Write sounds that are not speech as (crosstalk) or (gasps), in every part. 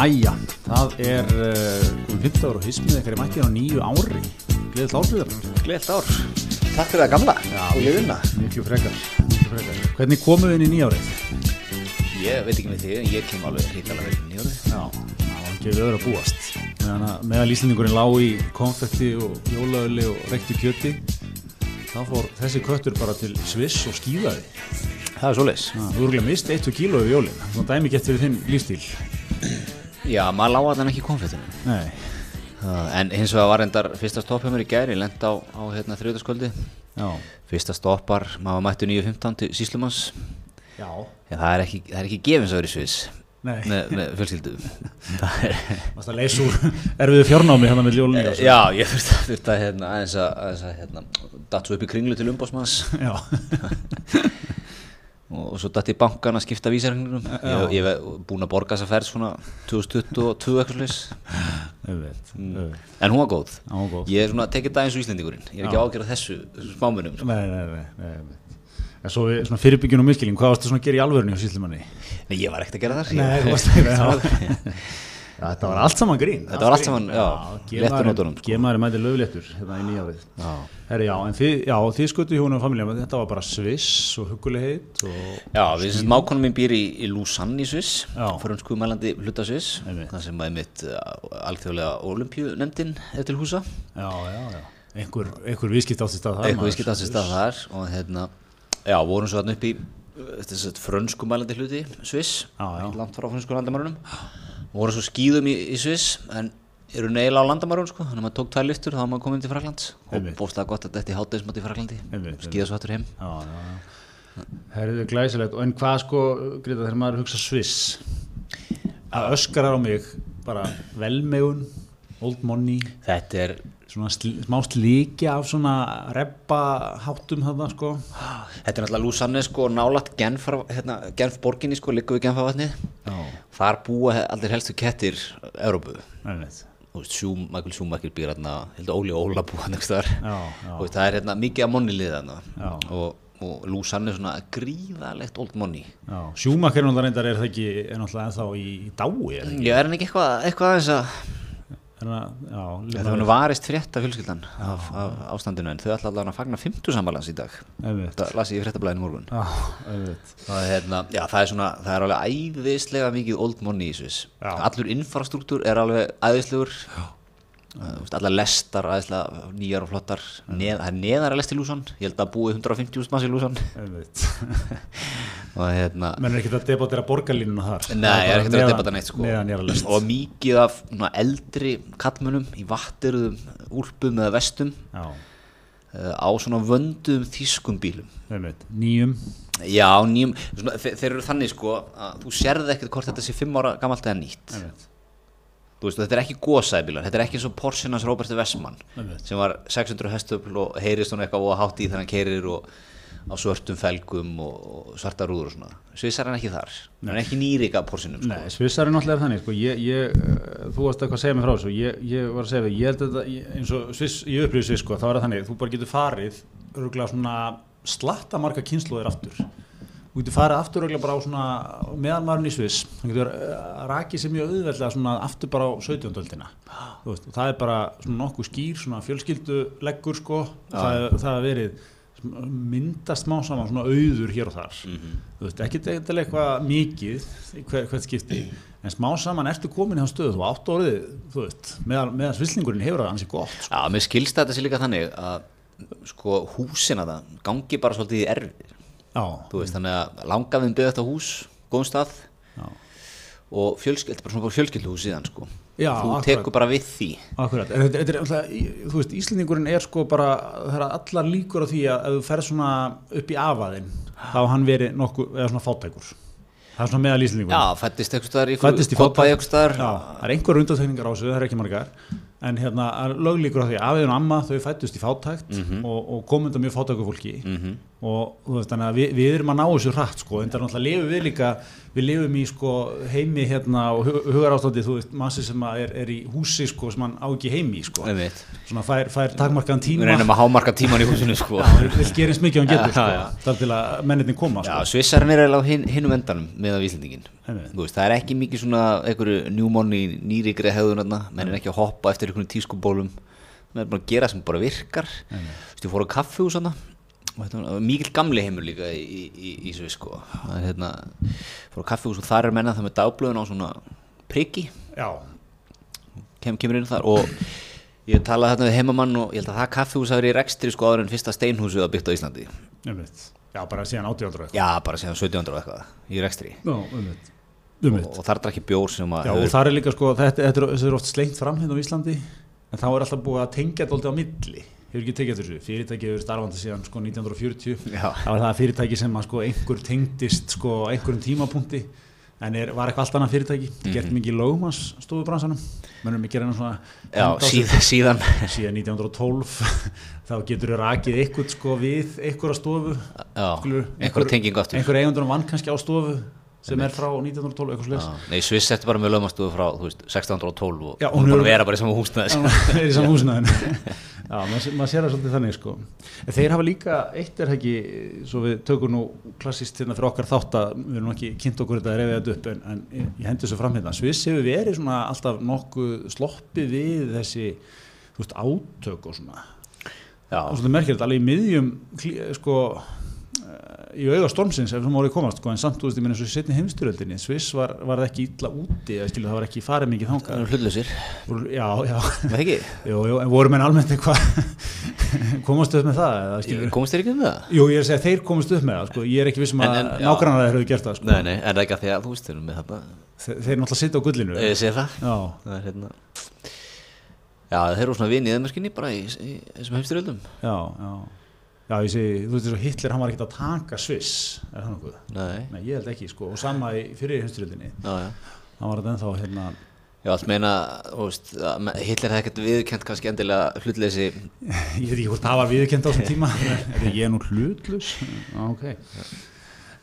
Jæja, það er uh, 15 ára og hismið ekkert er mættir á nýju ári. Gleðið hlásliðar Gleðilt ár. Takk fyrir það gamla Já. og liðina Miklu frekar, frekar. Hvernig komuð inn í nýjárið? Ég veit ekki með en ég kem alveg hrikalega vel í orðið Já, það var ekki öðru að búast. Meðan að meðal Íslandingurinn lá í konfekti og jólaöli og reyktu kjöti þá fór þessi köttur bara til Sviss og skýðaði Það er svoleiðis. Þú Já, maður lága þannig ekki konfettinu. Nei, uh, En hins vegar var endar fyrsta stopp hjá mér í gær Ég lent á, á hérna, þriðdaskvöldi já, Fyrsta stoppar, maður mættu 9.15 til Síslumans já. Já, það er ekki, það er ekki gefins að vera í Sviss Nei, með, með fjölskyldu. (laughs) Það er varst að leysa úr erfiðu fjárnámi hérna með jólin í Já, ég þurfti að, að hérna, aðeins að, aðeins að hérna, datt svo upp í kringlu til umbásmanns Já, (laughs) og svo í bankan að skipta vísarhengnum ég, ég hef búin að borga þessa ferð svona 2022 eitthvað slags en hún var góð. Góð. ég er svona tekið það eins og Íslendingurinn. Ég er ekki ágjörð þessu, þessu smámunum sko. Nei, nei, nei, nei, svo við, svona fyrirbyggjun og miskilling, hvað varstu svona að gera í alvörunni á síslimanni? nei, ég var ekkert að gera það. Nei, varst (laughs) það. Þetta var allt saman grín. Þetta var allt saman, já, léttur nótunum, sko. Gemaður er mætið löfléttur hérna í nýjárið Já. Herri, já, en þið, já, þið skutu hjónum og familja þetta var bara Sviss og hugulegheit og já, við sem mákonum mín býr í, í Lausanne í Sviss Já. frönsku mælandi hluta Sviss Einmitt. það sem að mitt alþjóðlega olimpíunemndin til húsa já, já, já einhver, einhver viðskipt átti stað þar eitthvað maður. við skilta þessi stað þar og hérna, já, vorum svo upp í þess að frönsku mælandi hluti Sviss, Já, já. langt frá frönsku landamærunum vorum svo skýðum í, í Sviss en eru neila á landamærun sko, þannig að maður tók tvær lyftur þá var maður komin til Fraklands og bóstlega gott að þetta í hátæðismátt í Fraklandi skýða svo hættur heim. Já, já, já. Herðu glæsilegt, en hvað sko, Greta, þegar maður hugsa Sviss, að öskarar á mig, bara velmegun, old money, þetta er, svona sl smá slíkja af svona reppa háttum þarna, sko. þetta er náttúrulega Lúsanne sko nálat Genf, hérna, Genf borginni sko, líka við Genfavatnið. Já, þar búa allir helstu kettir Európu. Þú veist, Sjúm, Michael Schumacher býr hérna, Óli Óla búa hann það er hérna mikið af monni lið Já. og, og Lúsanne er svona gríðalegt old money náttúrulega reyndar er það ekki, er náttúrulega ennþá í, dái, er? Já, er hann ekki eitthvað, eitthvað aðeins að Það, já, það var varist frétta fjölskyldan af, af ástandinu en þau ætla allavega að fagna 50 sambalans í dag. Þetta las ég í fréttablaðinu morgun. Já, það er, hérna, já, það er svona, það er alveg æðislega mikið old money í Sviss. Já. allur infrastruktúr er alveg æðislegur. Veist, allar lestar æðislega nýjar og flottar. Neð, það er neðar að lest í Lúsan ég held að búi 150.000 manns í Lúsan (laughs) og hérna Menn er ekkert að debatera borgarlínuna þar. Nei, er ekkert að debata neitt sko. Og mikið af svona, eldri kallmönnum í vattiruðum, úlpum eða vestum Já, uh, á svona vöndum þýskum bílum. Nýjum. Já, nýjum, svona, þe þeir eru þannig sko að þú sérði ekkert hvort þetta sé 5 ára gamalt eða nýtt veist, þetta er ekki gósæðbílar, þetta er ekki eins og Porschenas Roberti Westman Einmitt. sem var 600 hestöfl og heyrist svona eitthvað og hátt í þegar hann keirir og á svörtum felgum og, svarta rúður og svona Svissar hann ekki þar, hann er ekki nýrika Porschenum sko. Nei, Svissar er náttúrulega þannig, sko, ég, ég, eh, þú varst eitthvað að segja mig frá þessu, ég, ég var að segja við, ég held að eins og Sviss, ég upplýði Sviss, sko, þá er það þannig, þú bara getur farið, örgulega svona slatta marga kynnslóðir aftur. Þú getur farið aftur örgulega bara á svona, meðan maðurinn í Sviss, þú getur uh, rakið sér mjög auðveldlega svona aftur bara á 17. öldina. Þú veist, og það er bara svona nokkuð skýr, svona fjölskyldu leggur, sko, það, er- það er verið myndast smá saman svona auður hér og þar þú veist, ekki eitthvað eitthvað mikið hver, hvert skipti en smá saman ertu komin í það stöðu þú átt orðið, þú veist, meðan, meðan svislingurinn hefur það ansi gott sko. Já, mér skilst að þetta sé líka þannig að sko húsina það gangi bara svolítið í erfið þú veist, þannig að langaðin byggði þetta hús góðum stað. Já, og fjölskyld, þetta er bara svona fjölskyldhús síðan sko. Já, þú akkurat. tekur bara við því. Akkurat. En þetta, er alltaf, þú veist, Íslendingurinn er sko bara, það er allar líkur á því að ef þú ferð svona upp í afaðinn þá hann verið nokkuð, eða svona fátækur. Það er svona meðal Íslendingurinn. Já, fættist eitthvað staðar í Fæddist í Já, það er einhver undantekningar á þessu, það er ekki margar. En hérna, löglíkur á því að afiðin og amma þau fættust í fátækt Mhm. og, og komunda mjög fátæku fólki og veist að við, við erum að ná þessu hratt sko, en það er náttúrulega við líka við lifum í sko heimi hérna og hugar ástandi, þú veist, massi sem að er, er í húsi sko sem hann á ekki heimi sko, svona fær, fær takmarkaðan Við tíma reynum að hámarka tíman í húsinu sko. Við vil gera eins mikið og hann getur sko, þar til að menninni koma. Svissarinn er á hin, hinum endanum með Einmitt. Þú veist, Það er ekki mikið svona einhverju njúmón í nýrikri þarna, menn er ekki að hoppa eftir einhvern tískubólum. Menn er bara að gera sem bara virkar. Þú veist, ég fór á þarna. og þetta var mikil gamli heimur líka í, í, í, í Sviss sko. Það er hérna, fór kaffihús og þar er menna það með dagblöðun á svona Já, kem, kemur inn þar og ég talaði þarna við heimamann og ég held að það kaffihús hafi verið í rekstri sko áður en fyrsta steinhúsið að byggt á Íslandi. Einmitt. Já, bara síðan 1800 já, bara síðan 1700 og eitthvað í rekstri. Já, einmitt. og, og þar drakk ég bjór sem að Já, og það er líka sko, þetta, þetta, er, þetta er oft slengt fram hérna á Íslandi en þá er alltaf búið að tengja þetta alltaf á milli hefur ekki tekið þessu, fyrirtæki hefur starfandi síðan sko 1940 Já. það var það fyrirtæki sem að sko einhver tengdist sko einhverjum tímapunkti en er, var eitthvað allt annað fyrirtæki. Gert mikið lögumans stóðu bransanum. Mennum ekki reyna svona Mhm. já, sig. síðan, (laughs) síðan síðan 1912 (laughs) þá getur þau rakið eitthvað sko við einhverja stofu. Já, skilurðu, einhverja tengingu aftur einhver eigundur vann kannski á stofu sem er frá 1912 eitthvað slags Já, Nei, Sviss eftir bara með lögmastuðu frá þú veist, 1612 og Já, hún hún er bara vera bara í sama húsnaðin (laughs) já, maður maður sér það svolítið þannig sko. En þeir hafa líka, eitt er ekki svo við tökum nú klassist hérna fyrir okkar þátt að við erum ekki kynnt okkur þetta að reyða þetta upp en, en ég- hendi þessu fram hérna Sviss hefur verið svona alltaf nokkuð sloppið við þessi þú veist, átök og svona. Já, og svolítið merkilegt, alveg í miðjum sko í auga stormsins ef það mórið komast, sko, en samt, eins og í setni heimstyröldinni, Sviss var, var það ekki illa úti, eða skilu, það var ekki farið mikið það þangað er hlutlausir Voru- já, já, Með ekki? (laughs) Jú, jú, en voru menn almennt eitthvað (laughs) komast upp með það eða, Komast þér ekki um það? Jú, ég er að segja að þeir komast upp með það sko. ég er ekki vissum að En- en, já. nágrannar þeir hefur gert það sko. Nei, nei, en það er ekki að því að þú þeir eru með þarna þeir, þeir náttúrulega sitja á gullinu Ég sé það Já, Það hérna Já, þeir eru svona vinið eðmerskinni bara í, í þessum heimstyrjöldum já, já Já, ég segi, þú veist þess að Hitler, hann var ekkert að taka Sviss, er það nokkuð? Nei, Nei, ég held ekki, sko, og sama í fyrir heimstyrjöldinni já, já. Hann var þetta ennþá, hérna Já, allt meina, þú veist, Hitler hefði ekkert viðkent kannski endilega hlutleysi. (laughs) Ég veit ekki hvort það var viðurkend á þessum tíma (laughs) er ég er nú hlutlus ok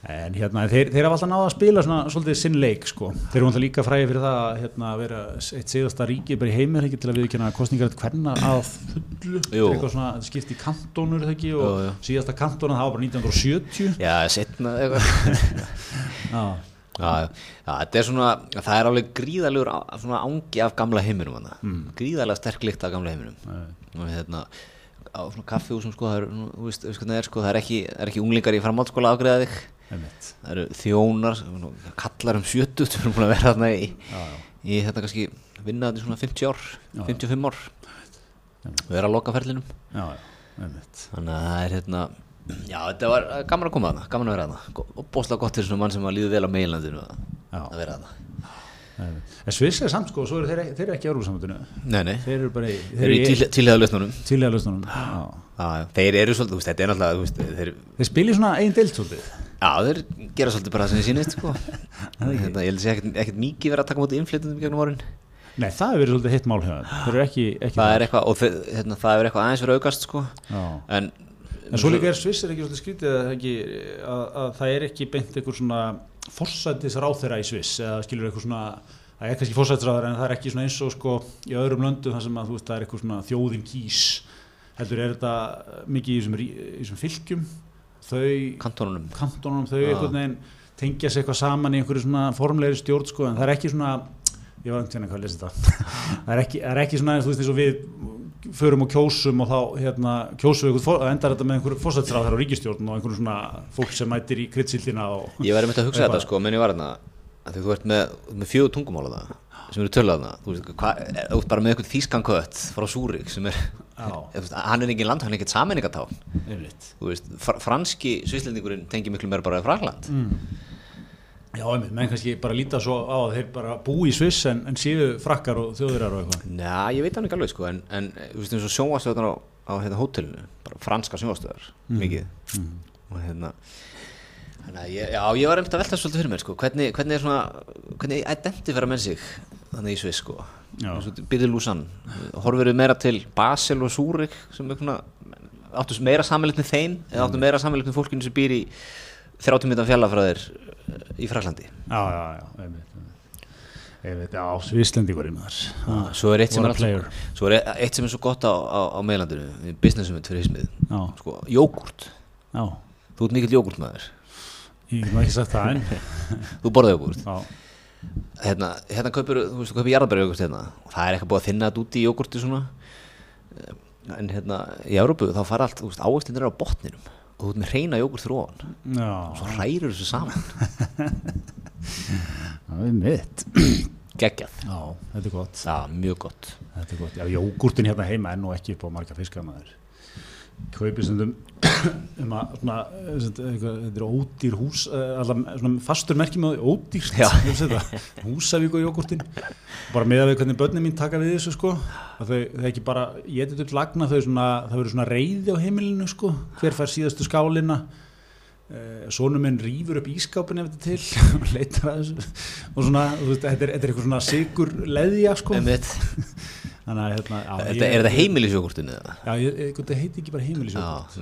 en hérna, þeir, þeir hafa alltaf náða að spila svona svolítið sinn leik, sko. Þeir eru alltaf líka fræði fyrir það að hérna, vera eitt síðasta ríki bara í heimir ekki til að viðurkenna kostningar hverna að fullu? Eitthvað svona skipt í kantónur það ekki og Jú, jú. síðasta kantónan það var bara 1970 Já, setna eitthvað. (laughs) Já, Já, já, þetta er svona, það er alveg gríðalegur ángi af gamla heiminum. Mm. gríðalega sterk lykt af gamla heiminum. Og hérna á svona kaffihúsum sko, það er, þú veist, hvernig það er sko, það er ekki, það er ekki unglingar í framhaldsskóla að afgreða þig það eru þjónar, kallar um 70 sem eru búin að vera þarna í, Já, já. í þetta kannski vinna þetta í svona 50 ár, 55 ár. Og vera að loka ferlinum. Já, já, þannig að það er hérna já, þetta var gaman að koma þarna, gaman að vera þarna. Og bóðslega gott til svona mann sem að líður vel á meilandinu að, Já. að vera þarna. Einmitt. En Sviss er samt, sko, svo eru þeir, þeir eru ekki Nei, nei, Þeir eru bara í þeir eru í Já. Já, já, þeir eru svolítið, þetta er náttúrulega, þeir, Þeir spila í svona einn deilt svolítið já, þeir gera svolítið bara það sem þeir sýnist, sko. (laughs) Þetta, ég held að sé ekkert, ekkert mikið verið að taka mútið innflytundum í gegnum árin. Nei, það hefur verið svolítið hitt mál eru ekki, ekki Það er eitthvað, og þeir, hérna, það er eitthvað aðeins verið aukast, sko. Já. En, En svo líka er Sviss er ekki svolítið skrítið að, ekki, að, að það er ekki beint einhver svona forsættis ráþeira í Sviss eða skilur eitthvað svona það er kannski forsættisráður en það er ekki svona eins og sko í öðrum löndum þar sem að þú veist það er eitthvað svona þjóðin kýs heldur er þetta mikið í þessum, rí- í þessum fylgjum þau kantónunum, kantónunum þau Já. einhvern veginn tengja sig eitthvað saman í einhverju svona formlegri stjórn sko en það er ekki svona ég var einhvern veginn að lesa þetta (laughs) það er ekki, er ekki svona þú veist eins og við förum og kjósum og þá hérna, kjósum við fór- endar þetta með einhverju fórsættisráð á ríkistjórn og einhverju svona fólk sem mætir í kryddsildina og ég væri myndið að hugsa Eitthvað. þetta, sko, menn ég var hérna, að þú ert með, með fjögur tungumála það, sem eru töluð þarna, þú veist, þú ert bara með eitthvað þýskan kött frá Súrik, sem er, (laughs) hann er engin land, hann er ekkert sammenningatán, Einmitt. þú veist, fr franski svislendingurinn tengi miklu meira bara í Frakland. Já, einmitt, menn kannski bara líta svo á að þeir bara búi í Sviss en, en séu frakkar og þjóðurar og eitthvað. Já, ég veit hann ekki alveg sko, en, en þú veist eins og sjónvastöðunar á, á hérna, hótelinu, bara franska sjónvastöðar, mikið. Og hérna þannig að ég, já, ég var einmitt að velta svolítið fyrir mér sko, hvernig, hvernig er svona, hvernig identifera menn sig þannig í Sviss sko. Byrðið Lúsan, horfir við meira til Basel og Súrik sem er svona áttu meira sammeilegt með þeim eða áttu meira sammeilegt með fólkinu sem býr í 30 minnum fjallafræðir í Fraklandi Já, já, já, einmitt, einmitt. Einmitt, já, Svislendingur í maður. svo er eitt sem er, alltaf, svo er eitt sem er svo gott á, á, á meilandinu businessum fyrir hismið Já, sko, jógurt, já, þú ert mikill jógurtmaður ég get nú ekki sagt það en. (laughs) þú borðið jógurt Já, hérna, hérna kaupir, þú veist, þú kaupir jarðabæra jógurt hérna og það er eitthvað búið að þinna þetta út í jógurti svona en hérna í Európu þá fara allt, þú veist, áherslinir á botninum og þú ert með hreina jógurt fyrir ofan já, svo hrærir þessu saman (laughs) það er mitt. geggjað, Já, þetta er gott. já, mjög gott Þetta er gott. Já, jógurtin hérna heima er nú ekki upp á marga fiskamaður. Kaupið stundum (coughs) um að, svona, eh, sem þetta er ódýr hús, eh, allavega svona fastur merkjum á því, ódýrt, það, (laughs) húsavíku jógurtin. Bara með að við hvernig börnin mín taka við þessu, sko, þau, þau ekki bara, ég þetta upp lagna, þau svona, það verður svona reyði á heimilinu, sko, hver fær síðastu skálina, Uh, Sónu minn rýfur upp ískápin ef þetta er til (laughs) og leitar að þessu. Og svona, þetta er, þetta er eitthvað svona sigur leðja sko (laughs) að hérna já, Þetta, ég- er þetta heimilisjógurtinu eða? Já, þetta heiti ekki bara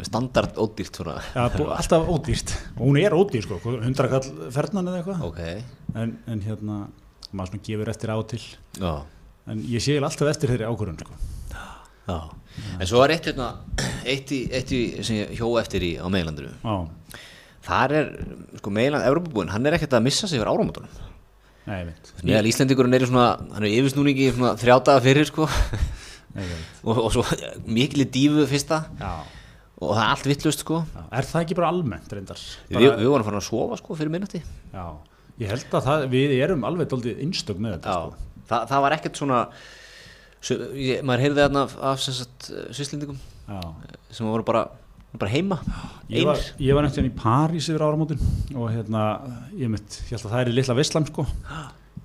er standard ódýrt svona. Já, bú- alltaf ódýrt. Og hún er ódýr sko, hundra kall fernan eða eitthvað. Ok, en, en hérna, maður svona gefur eftir á og til. Já, en ég sé alltaf eftir þeirri ákvörðun sko. En svo er eitt hérna, eitt í, eitt í sem ég hjó eftir í á meilandinu. Þar er, sko, meiland, Evropabúin, hann er ekkert að missa sig fyrir veit Meðal Íslendingurinn er svona, hann er yfirsnúningi í svona þrjá daga fyrir, sko. Nei, og, og svo mikil dífu fyrsta. Já, og það er allt vittlust, sko. Já, er það ekki bara almennt reyndar? Við, við vorum farin að sofa, sko, fyrir minnati Já, ég held að það, við erum alveg doldið innstök með þetta sko. það, það var ekkert svona svo, ég, maður heyrði þarna af, af Já. Sem voru bara, bara heima Ég var, ég var hérna í París yfir áramótin og hérna, ég mitt, ég held að það er í litla Vestlam sko,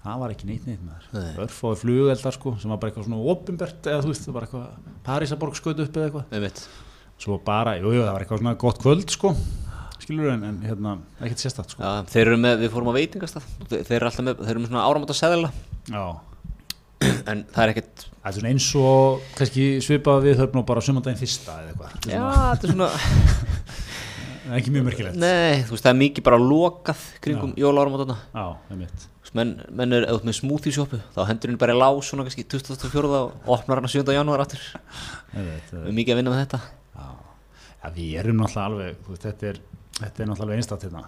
það var ekki neitt neitt með þar, örfóði flugeldar sko, sem var bara eitthvað svona ofinbert eða þú veist, það var eitthvað Parísaborg skaut upp eða eitthvað, svo bara, jú, jú, það var eitthvað svona gott kvöld sko, skilur en, en hérna, ekkert sérstætt sko. Já, þeir eru með, við fórum á veitingastað. Þeir, þeir eru alltaf með, þeir eru með svona áramóta seðla Já, en það er ekkert það er svona eins og kannski svipað við höfum nú bara sumandaginn fyrsta eða eitthvað, já, þetta er svona það (laughs) er ekki mjög mörkilegt. nei, þú veist, það er mikið bara lokað kringum jóla áramótana Já, það er mitt. menn, menn er eða með smoothie shopu þá hendur henni bara í lás svona kannski 24. og opnar hann 7. janúar aftur við mikið að vinna með þetta Já, já við erum náttúrulega alveg, veist, þetta er, þetta er náttúrulega einstátt hérna.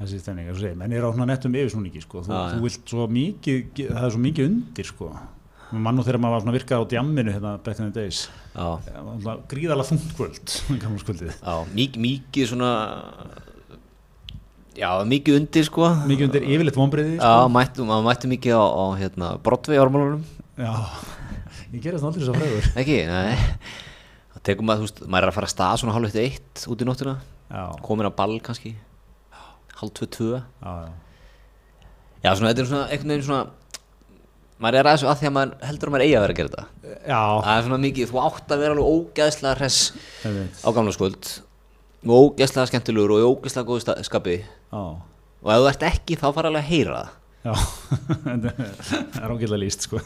Þessi stemning, eins og segir, menn er á nettum yfirsnúningi, sko, þú, já. þú vilt svo mikið, það er svo mikið undir, sko. Mann nú þegar maður var svona virkað á djamminu hérna back in the days, já, gríðalega þungt kvöld, (laughs) gamla skuldið. já, mikið, mikið svona já, mikið undir sko Mikið undir yfirleitt vonbreiði, Já, sko. mættu, maður mætti mikið á, á hérna, Broadway ármálunum, Já, ég gerði það aldrei svo fræður. ekki? Nei, það tekur maður, þú veist, maður er að fara að stað svona hálf eitt út í nóttina, Já, komin á ball kannski, hálf tvö tvö, já, svona, þetta er svona, einhvern veginn svona, maður er aðeins að því að maður heldur að maður eigi að vera að gera þetta, Já, það er svona mikið, þú átt að vera alveg ég veit, á gamla skuld, og ógeðslega skemmtilegur og í ógeðslega góðu skapi, já, og ef þú ert ekki þá fara alveg að heyra það. já, (laughs) það er ágætlega líst, sko.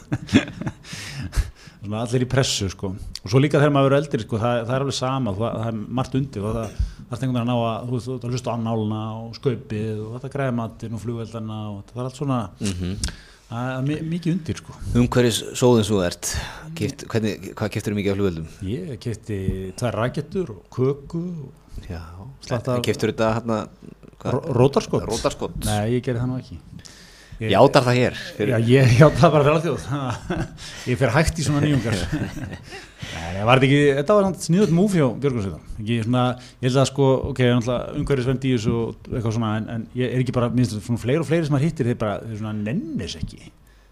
Allir í pressu, sko. Og svo líka þegar maður verður eldri, sko, það, það er alveg sama, það, það er margt undir það, er einhvern veginn að ná að, þú veist, þú að hlusta á annálna og skaupið og þetta græði matinn og flugveldana og það er allt svona, það er mi- mikið undir, sko. Um hverjus sóðin svo ert, Kift, hvernig, hvað keftur mikið af flugveldum? Ég kefti tvær rakettur og köku og Já, keftur þetta hérna ró- rótarskott. Rótarskott Nei, ég gerði það nú ekki. Ég- Játar það hér Já, ég játa bara fyrir alþjóð. (laughs) Ég fer hægt í svona nýjungar. (laughs) Nei, var ekki Þetta var sniðut múf hjá Björgunsveitar Ekki svona, ég held að sko Ok, umhverfisvend í þessu og eitthvað svona en, en ég er ekki bara, minnst svona fleiri og fleiri sem maður hittir þeir bara, þeir svona nennis ekki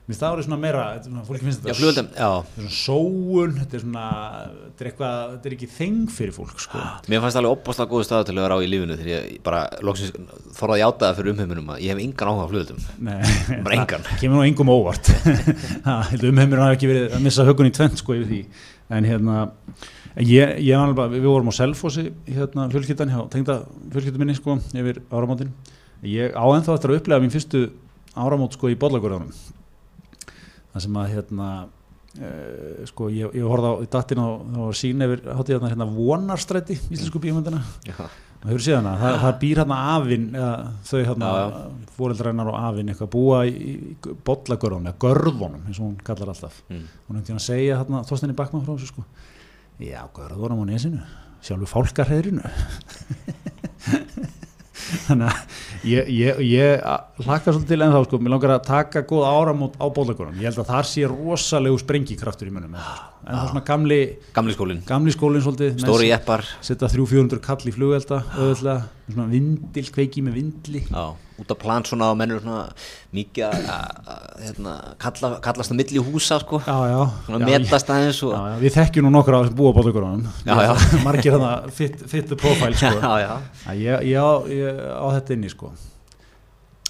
Minnst það árið svona meira Fólki finnst þetta svona sóun Þetta er svona Þetta er eitthvað Þetta er ekki þeng fyrir fólk sko. Mér fannst alveg opbáslega góðu staðu til að vera á í lífinu þegar ég bara loksins þorði að játa það fyrir umheiminum að ég hef engan áhuga á flugveldum Nei, Bara engan. það kemur nú engum óvart. (laughs) Umheimur hafa ekki verið að missa högun í tvent sko yfir því. En hérna ég, ég var alveg við vorum á Selfossi hérna fjölskyldan hjá tengda fjölskyldan minni sko yfir áramótin. Ég á ennþá eftir að upplega mín fyrstu áramót sko í bollagurðanum það sem að hérna uh, sko, ég, ég horfði á dattinn á, sín yfir hátíðarna hérna vonarstræti, íslensku bíómyndina. Já, og hefur séð hana, það, það býr hérna afinn þau hérna, fóreldrænar og afinn eitthvað búa í, bollagörðunum, eða görðunum eins og hún kallar alltaf. Mm. hún hefði að segja hérna, Þorsteini Bakmann frá þessu sko. Já, görðunum á nesinu sjálfu fálkarheðrinu (laughs) þannig að ég, ég, ég hlakka svolítið til en þá sko, mér langar að taka góð áramót á bollagörðunum, ég held að þar sé rosalegu sprengikraftur í munum en það er svona gamli, Gamli skólinn, gamli skólinn svolítið stóri jeppar. setja 300-400 kall í flugelda auðvitað, svona vindil, kveiki með vindli. Já, út á plan svona og mennur svona mikið að- að að, hérna, kalla, kallast á milli húsa sko. Já, já, Svona metast aðeins og já, já, við þekkjum nú búa á bollagörðunum Já, já. (laughs) margir þannig fit, fit the profile sko. (laughs) Já, já. Að ég, ég, á, ég á þetta inni sko.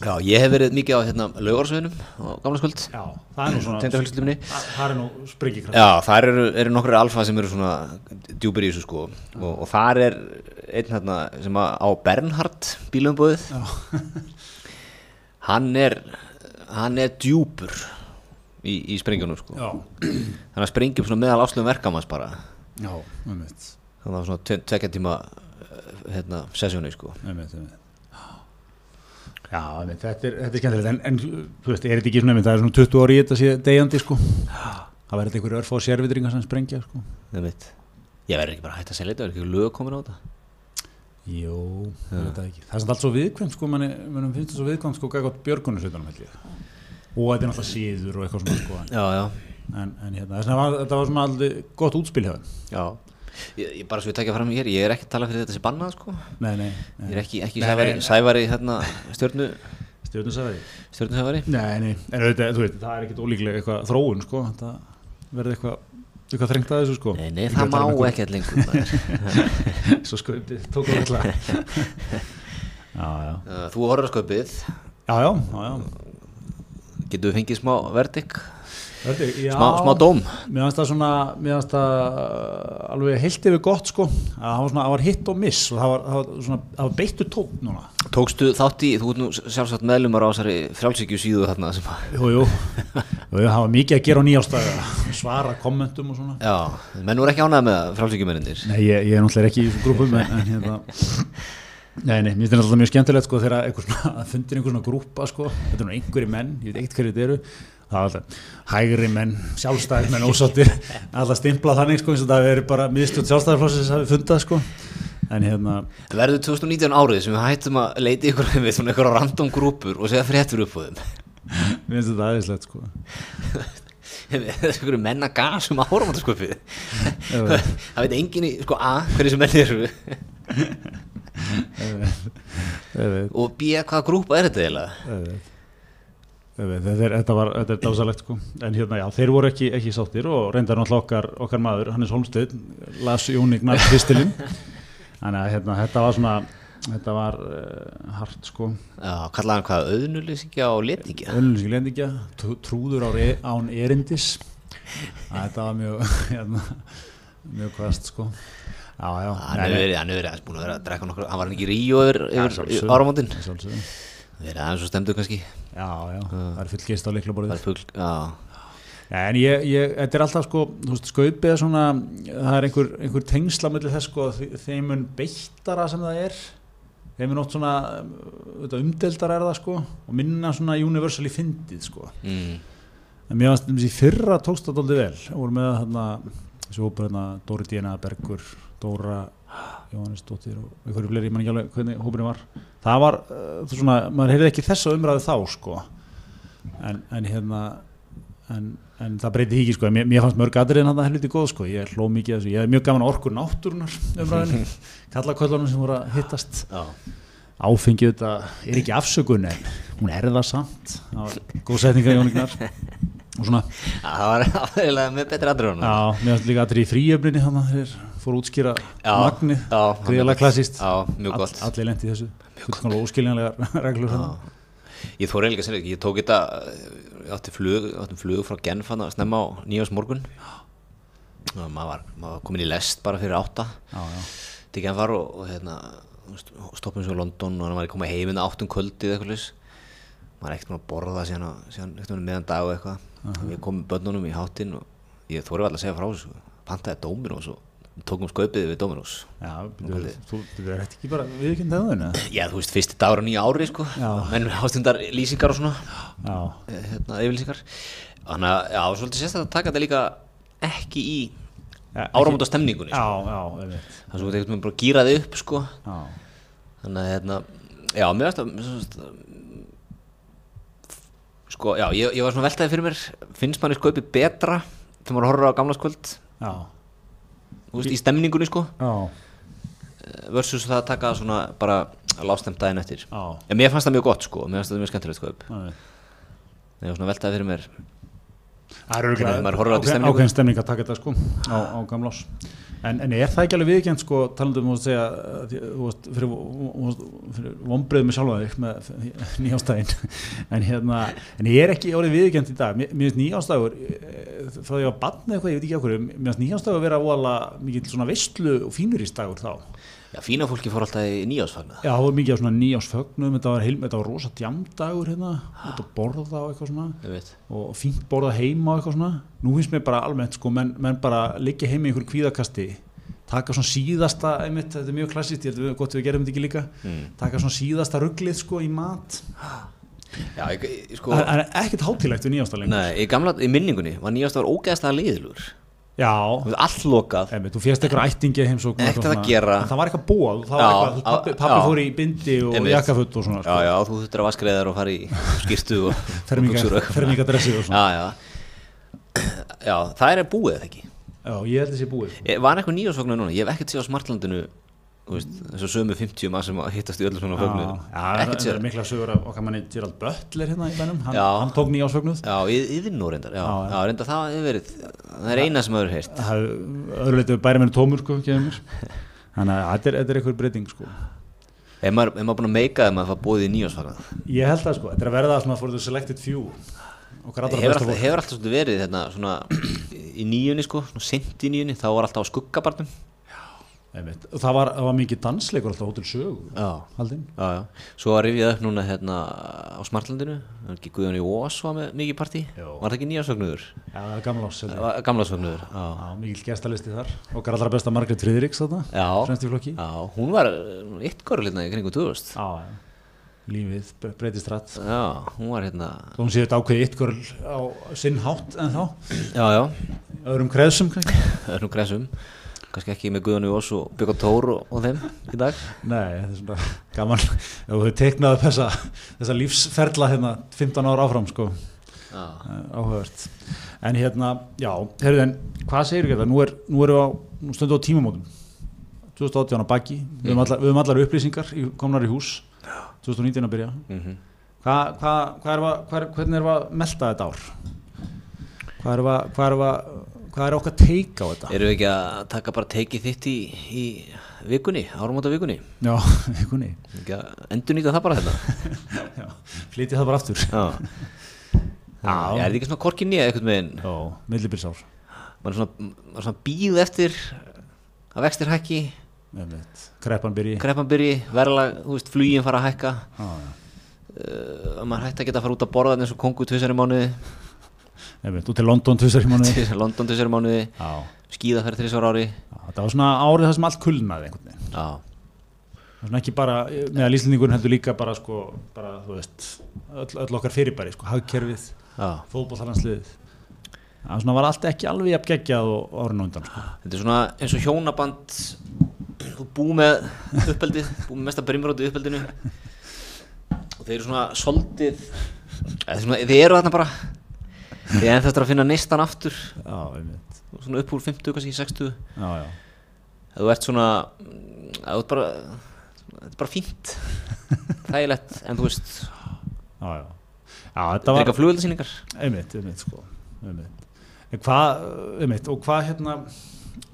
Já, ég hef verið mikið á hérna laugarsveginum á gamla skuld já, það er nú svona það það er nú sprengikraft Já, þar eru, eru nokkru alfa sem eru svona djúpir í þessu sko. Og, og þar er einn hérna sem að á Bernhard bílumbóðið (laughs) hann er hann er djúpur í, í sprengjunum sko. Já, þannig að sprengjum svona meðal áslugum verkamanns bara. Já, einmitt. Þannig að svona tve- tveggja tíma eh, hérna, sessjónu sko. Einmitt, einmitt já, einmitt, þetta er, er skemmtilegt en, en þú veist, er þetta ekki svona einmitt, það er svona 20 ári í þetta sé degjandi sko það verður einhver örf á sérvitringar sem sprengja sko það veit ég verður ekki bara hætta að selja þetta, er ekki lög komin á þetta Jó, ég veit það ekki. Það er samt allt svo viðkvæmt sko, manni, manni finnst það svo viðkvæmt sko, gægótt björgunarsveitunum held ég. Og þetta er náttúrulega síður og eitthvað svona sko. já, já, En, en hérna, vegna var, var svona aldrei gott útspil hjá þeim. Ég, ég bara svo ég tekja fram hér, ég er ekki að tala fyrir þetta sem bannað sko Nei, nei. ég er ekki, ekki Nei, sævari, nei. sævari hérna, stjörnu Stjórnusæði. stjörnu sævari Nei, nei. En auðvitað, þú veit, það er ekkit ólíklega eitthvað þróun sko. Það verður eitthvað, eitthvað þrengt að þessu sko. nei, nei, það um má ekki lengur maður. (laughs) Svo skaupið, tók á þetta. (laughs) já, já. Uh, þú horfður sköpið Já, já, já, já. getur við fengið smá verdik já. smá, smá dóm. Mér finnst það svona, mér finnst það uh, alveg heilt yfir gott sko. Að það var svona, það var hitt og miss og það var, það var svona, það var beittu tótt núna. Tókstu þátt í, þú ert nú sjálfsagt meðlumar á þessari frjálsíkju síðu þarna sem að Jú, jú, jú, það var mikið að gera á nýjástæða svara kommentum og svona. Já, menn voru ekki ánægð með frjálsíkjumenninir Nei, ég, ég er náttúrulega ekki í grúpum en, en hérna. Nei, nei, mér finnst það alltaf mjög skemmtilegt sko þegar einhver svona, að fundir einhver svona grúpa sko, þetta er nú einhverju menn, ég veit ekkert hverju þetta eru það alltaf hægri menn, sjálfstæðir menn, ósáttir, alltaf stimplað þannig sko, eins og það er bara miðstjórn sjálfstæðarflósins hafi fundað sko, en hérna verður 2019 árið sem við hættum að leita ykkur (laughs) við svona ykkur random grúpur og segja fréttur upp á þeim mér finnst þetta aðeinslegt sko. Ykkur menna gas um áramáttasköpið Ég (laughs) veit. það veit enginn í, sko A, hverju sem menn eru. (laughs) Og B, hvaða grúpa er þetta eiginlega ég veit. Ég veit, Þetta var, þetta er dásalegt sko. En hérna já, þeir voru ekki, ekki sáttir og reyndar náttúrulega okkar, okkar maður, Hannes Holmstedt las Jónignar Kristilin þannig að hérna, þetta var svona þetta var uh, hart sko. Já, kallaði hann hvað, auðnulýsingja og letingja? Önnulíski lendingja, trúður á re, án erindis. Að þetta var mjög (laughs) hérna, mjög kvast sko. Já, já, hann hefur verið, hann hefur verið aðeins búin að vera að drekka nokkur hann var hann ekki í Ríó yfir, Já, yfir sjálfsögðu. Verið aðeins og stemdu kannski. Já, já, það er fullgeist á leiklaborðið það er fugl, já, en ég, ég, þetta er alltaf sko, þú veist, skaupið er svona, það er einhver, einhver tengsla mellir þess sko, þe- þeim mun beittara sem það er, þeim mun oft svona, þetta umdeldara er það sko, og minna svona universally fyndið sko. mm, En mér fannst þessi fyrra tókst það doldið vel, og voru með þarna, þessi hópur hérna, Dóri Díana, Bergur, Dóra, Jóhannesdóttir og einhverju fleiri, ég man ekki alveg hvernig hópurinn var. Það var, uh, svona, maður heyrði ekki þessa umræðu þá sko, en, en hérna, en, en það breyti ekki sko, mér, mér fannst mörg aðriðin hann helviti góð sko, ég hló mikið þessu, ég hef mjög gaman orkur náttúrunar umræðinu, (laughs) kallaköllunum sem voru að hittast, já, áfengið þetta er ekki afsökun en hún er það samt, það var (laughs) svona, það var (laughs) aðeinslega með betri aðri já, mér fannst líka aðrið í fríöfninni þannig að þeir fóru að útskýra magni, já, gríðalega klassíst, já, mjög gott. All, allir lendi þessu, fullkomlega óskiljanlegar (laughs) reglur ég þóri eiginlega að segja ekki, ég tók þetta átti flug, átti flug frá Genf að snemma á nýjás morgun og maður var, maður var komin í lest bara fyrir átta. Já, já, til Genfar og, og hérna stoppum svo í London og hann var koma heiminn áttum kvöldið eitthvað maður er ekkert að borða síðan, síðan eitthvað meðan dag og eitthvað við komum börnunum í háttinn og ég þóri alltaf að segja frá þessu. Pantaði Dominos og tókum skaupið við Dominos. Já, þú, þú er ekki bara viðkynnt að það (clears throat) Já, þú veist, fyrsti dagur á nýja ári sko. Menn ástundar lýsingar og svona. Já, eh, hérna, yfirlýsingar. Þannig að, já, svolítið sérstaklega að taka þetta líka ekki í áramóta stemningunni sko. já, já, einmitt. Það er svo eitthvað bara að gýra þig upp sko. Já, þannig að, hérna, já, mér veist að sem sagt, sko, já, ég, ég var svona veltaði fyrir mér finnst manni skaupið betra þegar maður horfður á gamlaskvöld já, þú veist, í stemningunni sko. Já, versus það að taka svona bara lástemt daginn eftir. En mér fannst það mjög gott sko, mér fannst það mjög skemmtilegt skaup ég var svona veltaði fyrir mér. Það er í ákveðin, stemning að taka þetta sko á, á gamlás en, en er það ekki alveg viðkjönd sko talandum um að segja að veist, fyrir, fyrir vombrið með sjálfa þig með nýjástæðin (laughs) en hérna, en ég er ekki orðið viðkjönd í dag, mér finnst nýjástæður því að ég var barn eitthvað, ég veit ekki okkur mér finnst nýjástæður vera óalega mikið svona veistlu og fínuristagur þá já, fína fólki fór alltaf í nýjásfagna Já, það var mikið á svona nýjásfögnum þetta var, var rosa djamdagur hérna, út að borða og eitthvað svona. Og fínt borða heima og eitthvað svona. Nú finnst mér bara almennt sko menn, menn bara liggja heima í einhverju kvíðakasti taka svona síðasta einmitt, þetta er mjög klassist, ég held að við- gott við gerum þetta ekki líka mm. taka svona síðasta rugglið sko í mat. Já, ég, sko það er ekkert hátilegt við nýjásta lengur nei, í gamla, í minningunni var nýjástar ógeðslega liðlur já, allt lokað. Einmitt, þú férst eitthvað ættingi. En það var eitthvað það Já, veist, pappi, já. fór í bindi og jakkafutt og svona já, sko. já, þú þurftir að vaskreiðar og fara í skýrtu (laughs) og buxur og svona. Já, já. Já, það er búið eða ekki? Já, ég held að sé búið Eh, Var eitthvað nýjásfagnar núna? Ég hef ekkert séð á Smartlandinu þessu sömu 50 maður sem hittast í öllu svona fögnu Já, það er mikla sögur af okkar manni Gerald Butler hérna í bænum, hann, Já. hann tók nýjásfögnuð Já, yfir nú reyndar, já, Já, já, já. reyndar það hefur verið það er eina sem það er öðru leitið bæri mér tómur sko, þannig að þetta er, þetta er eitthvað breyting sko. Ef maður, ef maður búin að meika þeim að það búið í nýjásfagnar ég held að sko, þetta er að verða svona for the selected few. Hefur alltaf, hefur alltaf verið hérna, svona, í nýjunni sko, svona sent í nýjunni. Þá var alltaf á skuggabarnum það var, það var mikið dansleikur alltaf hótel sögu Já, já, Svo að rifjað upp núna hérna á Smartlandinu. Guðjón í Ós var með mikið partí. Var það ekki nýjásfagnuður? Já, það er gamla ás Já, Gamlasfagnuður, já. Mikil gestalisti þar. Okkar allra besta Margrét Friðriks hún var eitthvað hérna í kringum 2000 Já, já. lífið bre- breytist rætt Já, hún var hérna hún sé þetta ákveði yttkvörl á sinn hátt en þá Já, já, öðrum kreðsum nú græsum kannski ekki með Guðjón í Ós og Björn Tór og, og þeim í dag. Nei, þetta er svona gaman. Ef þú teiknaði þessa, þessa lífsferla hérna 15 ára áfram sko. Eh, áhugavert. En hérna, já, heyrðu en hvað segir ekki þetta, nú, er, nú erum við á nú stundum á tímamótum. 2018 á baki, við höfum allar, allar upplýsingar í, komnar í hús. 2019 að byrja. Mm hva, hva, hva er, hva er, hvernig erum við að melta þetta ár? Hvað erum við að- hvað er okkar teik á þetta? Erum við ekki að taka bara teikið þitt í, í vikunni, áramóta vikunni? Já, (laughs) að endur nýta það bara hérna? (laughs) Já, flytið það bara aftur. Já. (laughs) Já, er þetta ekki svona korkinni eða eitthvað meginn já, millibilsár maður er svona, svona býð eftir að vextir hækki? Einmitt. kreppan byrji. Kreppan byrji, verðlag, þú veist, flugin fara að hækka. Já, já. uh, að maður hætti að geta að fara út að borða eins og kongu tvisari mánuði Einmitt, út til London tvisar í mánuði. London tvisari mánuði. Já, skíðaferð þrísvar ári. Já, þetta var svona árið það sem allt kulnaði einhvern veginn. Já, það var svona ekki bara, meðal Íslandingur heldur líka bara sko, bara þú veist öll, öll okkar fyrirbæri, sko, hagkerfið já. fótbollalansliðið það svona var allt ekki alveg jafn geggjað og árið undan sko. þetta er svona eins og hjónaband þú búið með uppeldið búið með mesta brimróti uppeldinu og þeir eru svona soldið þeir eru þarna bara þeir er eftir að finna neistan aftur. Já, svona upp úr 50, kannski 60 já, já, þú ert svona þú ert bara þetta er bara fínt. (laughs) Þægilegt, en þú veist já, já. þetta var eitthvað flugveldasýningar einmitt, einmitt, sko. Einmitt. En hvað, einmitt, og hvað hérna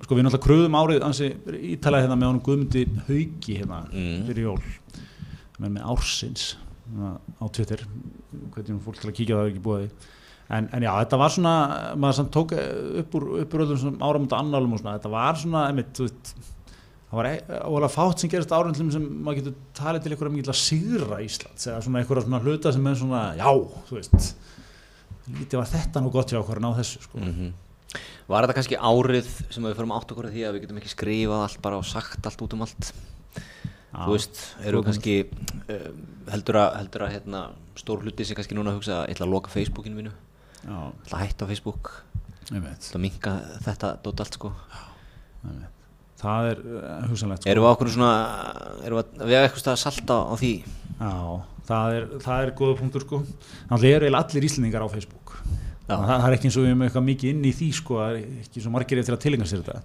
sko við náttúrulega kröðum árið ansi ítalega hérna með honum Guðmundi Hauki hérna Mm. fyrir jól. Með með ársins hérna, á Twitter. Hvernig fólk til að kíkja það er ekki búið því en, en já, þetta var svona maður samt tók upp úr, úr öllum áramönda annálum og svona, þetta var svona einmitt, þú veit það var ólega fátt sem gerist árundlum sem maður getur talið til einhverja að sigra Íslands eða svona einhverja svona hluta sem er svona já, þú veist lítið var þetta nú gott hjá okkur að ná þessu sko. mm Var þetta kannski árið sem við förum átt okkur að því að við getum ekki skrifað allt bara og sagt allt út um allt? Já, Þú veist, eru kannski uh, heldur að, heldur að hérna, stór hluti sem kannski núna hugsa að ég ætla að loka Facebookinu mínu Að hætta á Facebook að minka þetta dót allt sko. Það er uh, hugsanlegt sko. Erum við okkur svona erum við við eitthvað að salta á því Já, það er, það er góða punktur sko Þannig eru eiginlega allir íslendingar á Facebook. Það, er ekki eins og við erum eitthvað mikið inn í því sko er ekki svo margir eftir að tilenga sér þetta.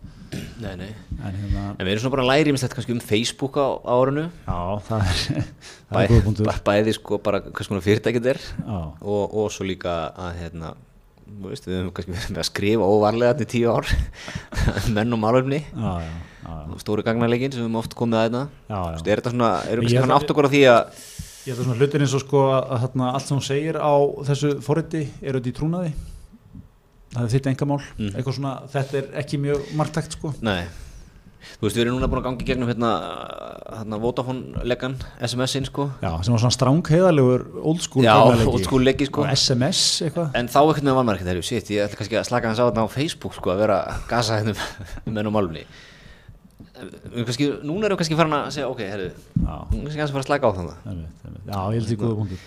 Nei, nei. En hérna, En við erum svona bara að læri um Facebook á, á árinu. Já, það er, (laughs) það Bæ, er punktur. bæ, Bæði sko bara hvers konar fyrirtæki þetta er og, og svo líka að hérna veist, við höfum kannski verið með að skrifa óvarlega til tíu ár. (laughs) Menn og málöfni stóri gagnarleikin sem við höfum oft komið að þetta veist, er þetta svona, erum við kannski ætla- átt okkur á því að Ég held að svona hlutir eins og sko að, að þarna, allt sem hún segir á þessu forriti er auðvitað í trúnaði. Það er þitt engamál Mm. eitthvað svona, þetta er ekki mjög margtækt sko. Nei, þú veist, við erum núna búin að gangi gegnum hérna, hérna Vodafone-legan SMS-in sko. Já, sem var svona strángheðalegur old school Já, old school leiki, sko. og SMS eitthvað. En þá ekkert með valmarkið þegar shit, ég ætla kannski að slaka hans á þetta á Facebook sko, að vera gasa hérna um og málumni kannski, núna erum við kannski farin að segja ok, herru, er kannski að fara að slaka á einmitt, einmitt. Já, ég held því góða punktur.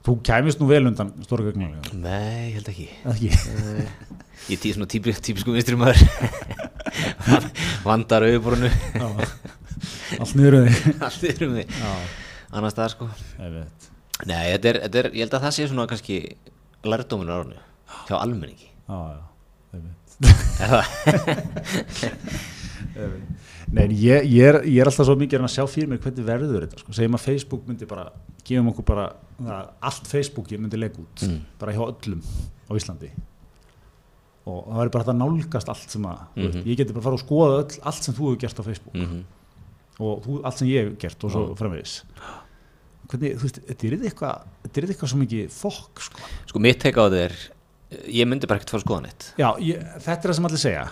Þú kæmist nú vel undan stóra gagnalega Nei, ég held ekki. Ekki. Ég er tí, svona típi, típisku vinstri maður. (laughs) Vandar auðborunu. Allt niður um þig. (laughs) Allt er um því Annars staðar sko. Einmitt. Nei, þetta er, þetta er, ég held að það sé svona kannski lærdóminu árunu Hjá almenningi. Já, já, einmitt. Er það? (laughs) Nei, ég, ég, er, ég er alltaf svo mikið að sjá fyrir mér hvernig verður þetta sko. segjum að Facebook myndi bara gefum okkur bara, allt Facebooki myndi lega út, Mm. bara hjá öllum á Íslandi og það væri bara að nálgast allt sem að mm Mhm. ég geti bara fara og skoða öll, allt sem þú hefur gert á Facebook mm og þú, allt sem ég hef gert og svo Já. framvegis hvernig, þú veist, þetta er eitthvað þetta eitthvað svo mikið fokk sko. Sko mitt teika á þetta er Ég myndi bara ekkert fara að skoða neitt já, ég, þetta er það sem allir segja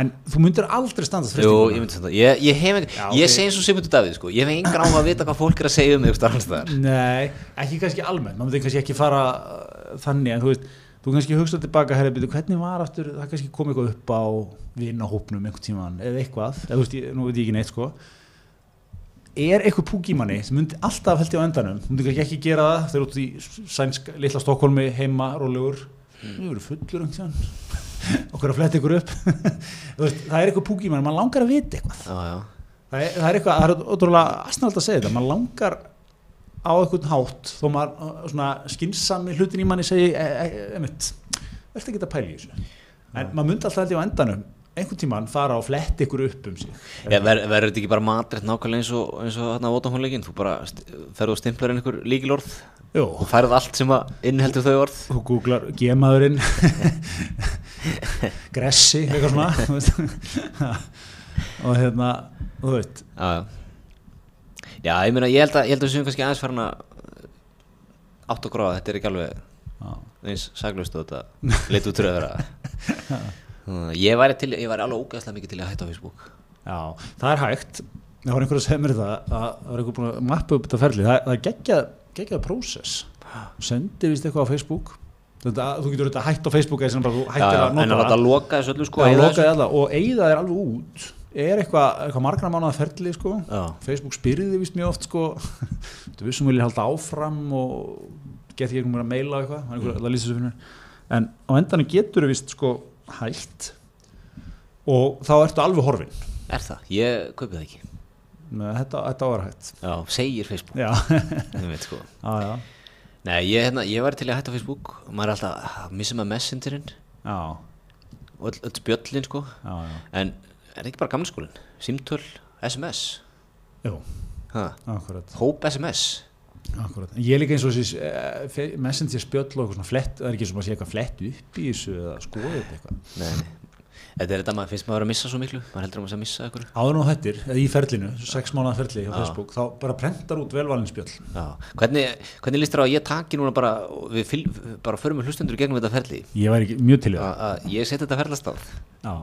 en þú myndir aldrei standast Jú, ég myndi þetta Ég, ég ég ok. segi eins og Sigmundur Davíð sko. Ég hef engan á að vita hvað fólk er að segja um staðar Nei, ekki kannski almennt, maður myndi kannski ekki fara uh, þannig, en þú veist, þú kannski hugsa tilbaka, herri, byrju, hvernig var aftur, það kannski kom eitthvað upp á vinahópnum einhvern tíman, eða eitthvað, eða veist, ég, nú veit ég ekki neitt, sko, er eitthvað púk í manni sem myndi alltaf held ég á endanum, þú myndi kannski ekki gera það, þegar út í sænsk, litla Stokkólmi, heima, rólegur, þú okkur að fletta ykkur upp, (laughs) veist, það er eitthvað púk í manni, maður langar að vita eitthvað. Já, já. Það er, það er eitthvað, það er ótrúlega aðsnald að segja þetta, maður langar á eitthvað hátt, þó maður uh, svona skynsami hlutin í manni segi e, e, emitt, velta ekki að pæla í þessu? En maður myndi alltaf ég á endanum einhvern tíman fara og fletta ykkur upp um sig. Ver, verður þetta ekki bara matrætt nákvæmlega eins og, eins og þarna Vodafone-leikin, þú bara ferðu og stimplar inn einhver líkilorð Jú, og færð allt sem að inniheldur þau orð? Þú googlar gemaðurinn (laughs) gressi, eitthvað svona (laughs) og hérna þú veit, Já, já. Já, ég meina, ég held að, ég held að við séum kannski aðeins farin að átt og gráða, þetta er ekki alveg já, eins saglust og þetta leit út fyrir að (laughs) Ég væri, til, ég væri alveg ógæðslega mikið til að hætta á Facebook. Já, það er hægt. Það var einhver að segja mér það að það var einhver búin að mappa upp þetta ferli? Það, það er geggjað, geggjað prósess sendir vist eitthvað á Facebook. Þetta, þú getur þetta hætt á Facebook eða sem bara þú hættir já, að en að nota það. loka þessu öllu sko alla. Og eigða þér alveg út. Er eitthvað, eitthvað margra mánuða ferli sko. Facebook spyrði vist mjög oft sko. þú vissum vilja halda áfram og geti veginn að meila eitthvað, er mér. En á endanum getur við vist sko hætt. Og þá ertu alveg horfin. Er það? Ég kaupi það ekki. Nei, þetta, þetta var hætt Já, segir Facebook. Já, (laughs) veit sko. Já, já, Nei, ég, hérna, ég væri til að hætta Facebook. Og maður er alltaf að missa með messengerinn. Já, og öll, öll spjöllin sko. Já. En er það ekki bara gamla Símtöl, SMS Jú, akkurat, Hóp SMS akkurat. En ég er líka eins og þessi uh, messenger spjöll og eitthvað svona flett, það er ekki sem að sé eitthvað flett upp í þessu eða þetta eitthvað. Nei, Þetta er þetta maður finnst maður að missa svo miklu? Maður heldur að maður sé að missa ykkur áður nú hættir, eða í ferlinu, sex mánuða ferli á Já. Facebook, þá bara prentar út velvalin spjöll. Já, hvernig, hvernig líst þér á að ég taki núna bara og við fyl, bara förum í gegnum þetta ferli? Ég væri mjög til það. Að, að ég seti þetta ferlastað Já.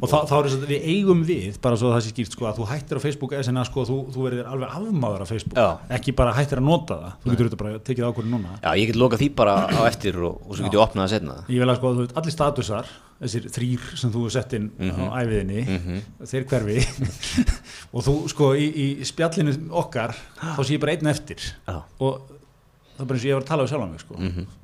Og þá, er þess að við eigum við bara svo að það sé skýrt sko að þú hættir á Facebook sinna sko að þú, þú verður alveg afmáður á Facebook. Já. ekki bara hættir að nota það. Þú getur þetta bara tekið ákvörðu núna. Já, ég get lokað því bara á eftir og, og svo get ég opnað það setna ég vil að sko að þú veit allir statusar þessir þrýr sem þú sett inn Mhm. á æfiðinni þeir hverfi. (laughs) Og þú sko í, í spjallinu okkar þá sé ég bara einn eftir. Já, og það er bara eins og ég var að tala við sjálf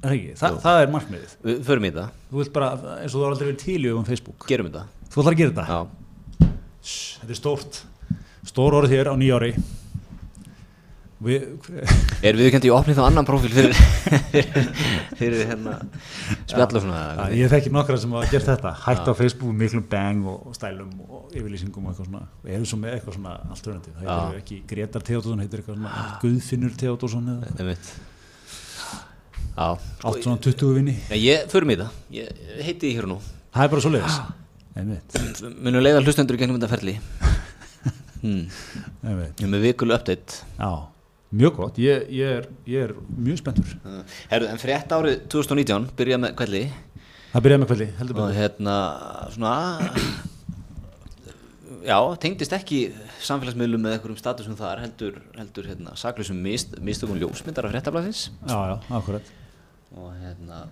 er það það er markmiðið. Við förum í þetta, þú vilt bara, eins og þú har aldrei verið til í um Facebook. Gerum þetta. Þú ætlar að gera þetta? Já, Shh, þetta er stórt. Stór orð hér á nýjári við, (laughs) er viðkjöndi í opnið þá annan prófíl fyrir, fyrir, (laughs) fyrir hérna spjall og svona að, ég þekki nokkra sem hafa gert þetta. Hægt á Facebook miklum bang og, stælum og yfirlýsingum og eitthvað svona. Við erum svo með eitthvað svona alternativ það heitir ekki Gretar Theodorsson, heitir eitthvað svona Guðfinnur Theodorsson eða Einmitt. Allt svona 20 vinni ég förum í þetta, ég heiti því hér og nú. Það er bara svo leiðis einmitt, Munum leiða hlustendur í gegnum þetta ferli. (laughs) Hmm. með vikulu já, mjög gott, ég, ég, er, ég er mjög spenntur. Herru, en frétt árið 2019 byrjaði með kvelli það byrjaði með kvöldi, heldur og betur. hérna svona já, tengdist ekki samfélagsmiðlum með einhverjum statusum þar heldur, heldur hérna, saklusum mist, mistökum ljósmyndar af fréttablasins já, já, akkurat og hérna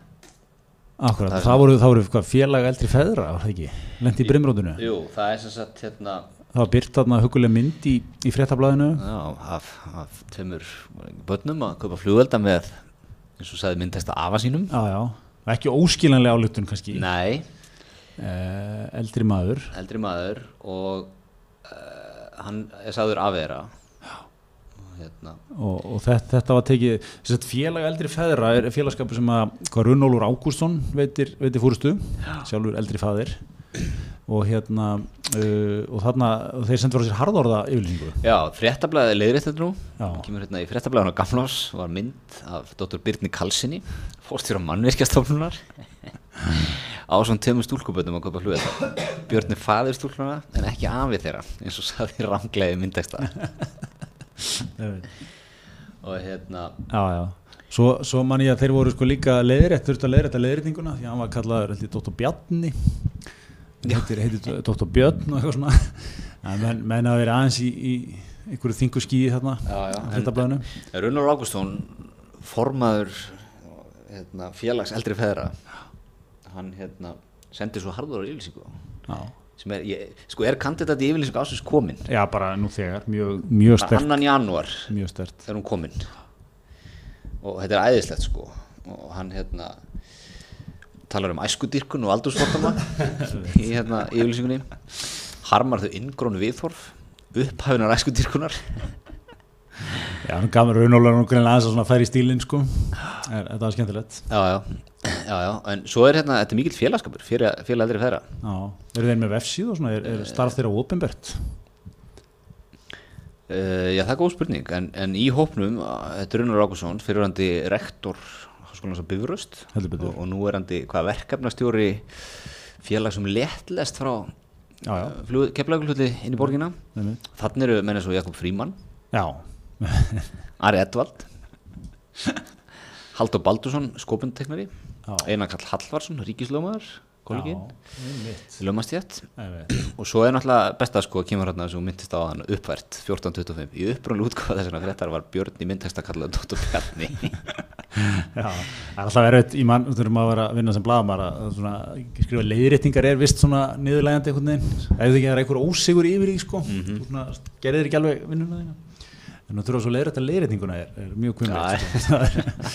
Akkurat, Það það voru, það voru hvað, félag eldri feðra, var það ekki? Lendi í brimrótinu. jú, það er sem sagt hérna Það var byrt þarna huguleg mynd í, í fréttablaðinu. já, af, af tveimur börnum að kaupa flugvelda með eins og sagði myndtesta afa sínum Já, já. Ekki óskilanlega álutun kannski. nei, Eh, eldri maður. eldri maður og uh, hann er sagður afvera og hérna Og, og þetta, þetta var tekið, félag eldri feðra er félagskapur sem að, hvað Runnólfur Ágústsson veitir, veitir fúrustu, sjálfur eldri faðir. Og hérna, uh, og þarna, þeir sendur frá sér harðorða yfirlýsingu. Já, fréttablaðið er leiðrétt þetta nú Já. kemur hérna í fréttablaðinu á Gamlás var mynd af Dr. Birni Kalsinni fórstjóra mannvirkjastofnunar (laughs) á svona tveimur stúlkuböndum að köpa hlugða Björn er faðir stúlkuna en ekki afið þeirra eins og saði ranglega í myndteksta (laughs) og hérna Já, já. Svo, svo man ég að þeir voru sko líka leiðrétt, þurftu að leiðrétta leiðréttinguna því að hann var kallaður held ég Dóttor Bjarni. Heitir, heitir Dóttor Björn og eitthvað svona. En menn, menn að vera aðeins í, í einhverju þingu skíði þarna á. Runnar Ágústón formaður hérna, félags eldri feðra hann hérna sendi svo harður á yfirlýsingu. Já. Sem er, ég, sko er kandidat í yfirlýsingu ásins komin já, bara nú þegar, mjög, mjög stert annan janúar. Mjög stert er hún komin. Og þetta er æðislegt sko. Og hann hérna talar um æskudýrkun og aldursvortama í hérna yfirlýsingunni. Harmar þau inngrónu viðhorf upphafinar æskudýrkunar Já, hann gaf mér raunólar nú greinlega aðeins að færi í stílinn sko. Er, þetta var skemmtilegt. Já, já, já, já, en svo er hérna þetta er mikill félagskapur, félag, félag eldri feðra Já, eru þeir með vefsíð og svona, er, er starf þeirra ópenbært? Uh, já, það er góð spurning, en, en í hópnum, uh, þetta er Runar Ágússon, fyrirhandi rektor Bifröst. Heldur betur. og, og nú er hann hvað verkefnastjóri félag sem léttlegst frá Já, já. uh, keflaugulhulli inn í borgina. Einmitt. Þannig eru menn eins og Jakob Fríman, Já, (laughs) Ari Edvald, Haldur Baldursson, skopundteknari. Einar Karl Hallvarsson, ríkislömaður, kollegin, Einmitt. og svo er náttúrulega besta sko kemur hérna sem myndist á hann uppvært 1425 í upprunlu útgáfa þessuna fréttar var Björn í myndteksta kallað Dóttur Bjarni. (laughs) Já, það er alltaf erfitt í mann, þú þurfum að vera að vinna sem blaðamar að svona, skrifa leiðréttingar er vist svona niðurlægandi einhvern veginn, ef þú ekki það er einhver ósigur yfir því sko, Mhm. þú svona, gerðir ekki alveg vinnuna þína en þú þurfa svo leiðrétta leiðréttinguna er, er mjög kvimleitt sko.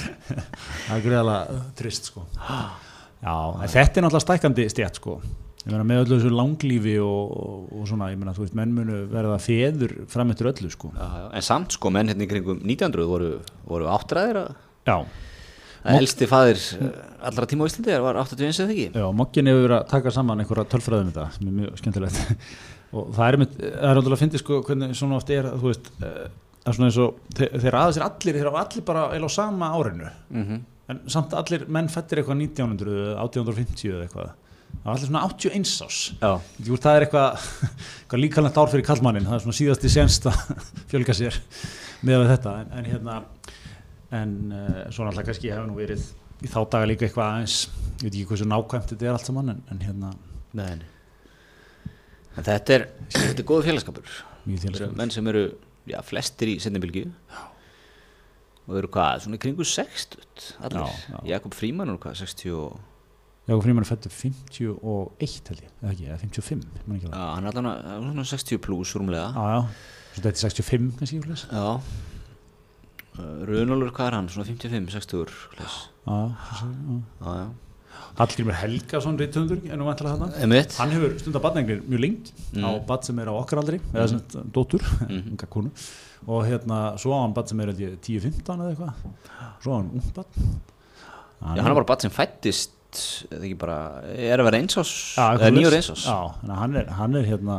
(laughs) það er, greiðalega trist sko. (gasps) Já, þetta er náttúrulega stækandi stjætt sko. Meina með öllu þessu langlífi og, og, svona, ég meina þú veist, menn munu verða feður fram eftir öllu sko. Já, já. en samt sko menn hérna í kringum 1900 voru, voru áttræðir að Já, að elsti faðir uh, allra tíma á Íslandi var 81 eða ekki? Já, Mokkin hefur verið að taka saman einhverja tölfræðum þetta sem er mjög skemmtilegt. (laughs) Og það er það er náttúrulega að fyndi sko hvernig svona oft er, þú veist eh, það er svona eins og, þe- þeir aðeins er allir þeir hafa allir bara eða á sama árinu. Mm en samt allir menn fættir eitthvað 1900 eða 1850 eða eitthvað. Það var allir svona 81 ás úr, það er eitthvað, (laughs) eitthvað líkalegt ár fyrir kallmannin það er svona síðasti senst að (laughs) fjölga sér með þetta. En, en hérna en uh, svo náttúrulega kannski hefur nú verið í þá daga líka eitthvað aðeins ég veit ekki hversu nákvæmt þetta er allt saman en, en hérna. Nei. En þetta er, þetta er góð félagskapur. menn sem eru, já, flestir í setnibilgju og eru hvað, svona kringu 60 allir, Já, já. Jakob Fríman er hvað, 60 og Jakob Fríman er fættur 51 held ég, eða ekki, eða 55 ég man ekki já, hann er svona 60 pluss rúmlega. Já, já, þetta er 65 kannski. Já. Runolur, hvað er hann, svona 55, 60 hles. Já, já, já. Hallgrímur Helgason reytundur, ennum vantilega þarna. Hann hefur stundar badnenglir mjög lengi Mm. á bad sem er á okkar aldri eða sem sagt dóttur, (laughs) konu. Og hérna, svo á hann bad sem er held ég 10-15 eða eitthvað. Svo á hann ung bad Já, hann er bara bat sem fættist bara, er að vera einsás eða nýjur einsás hann er, hann er hérna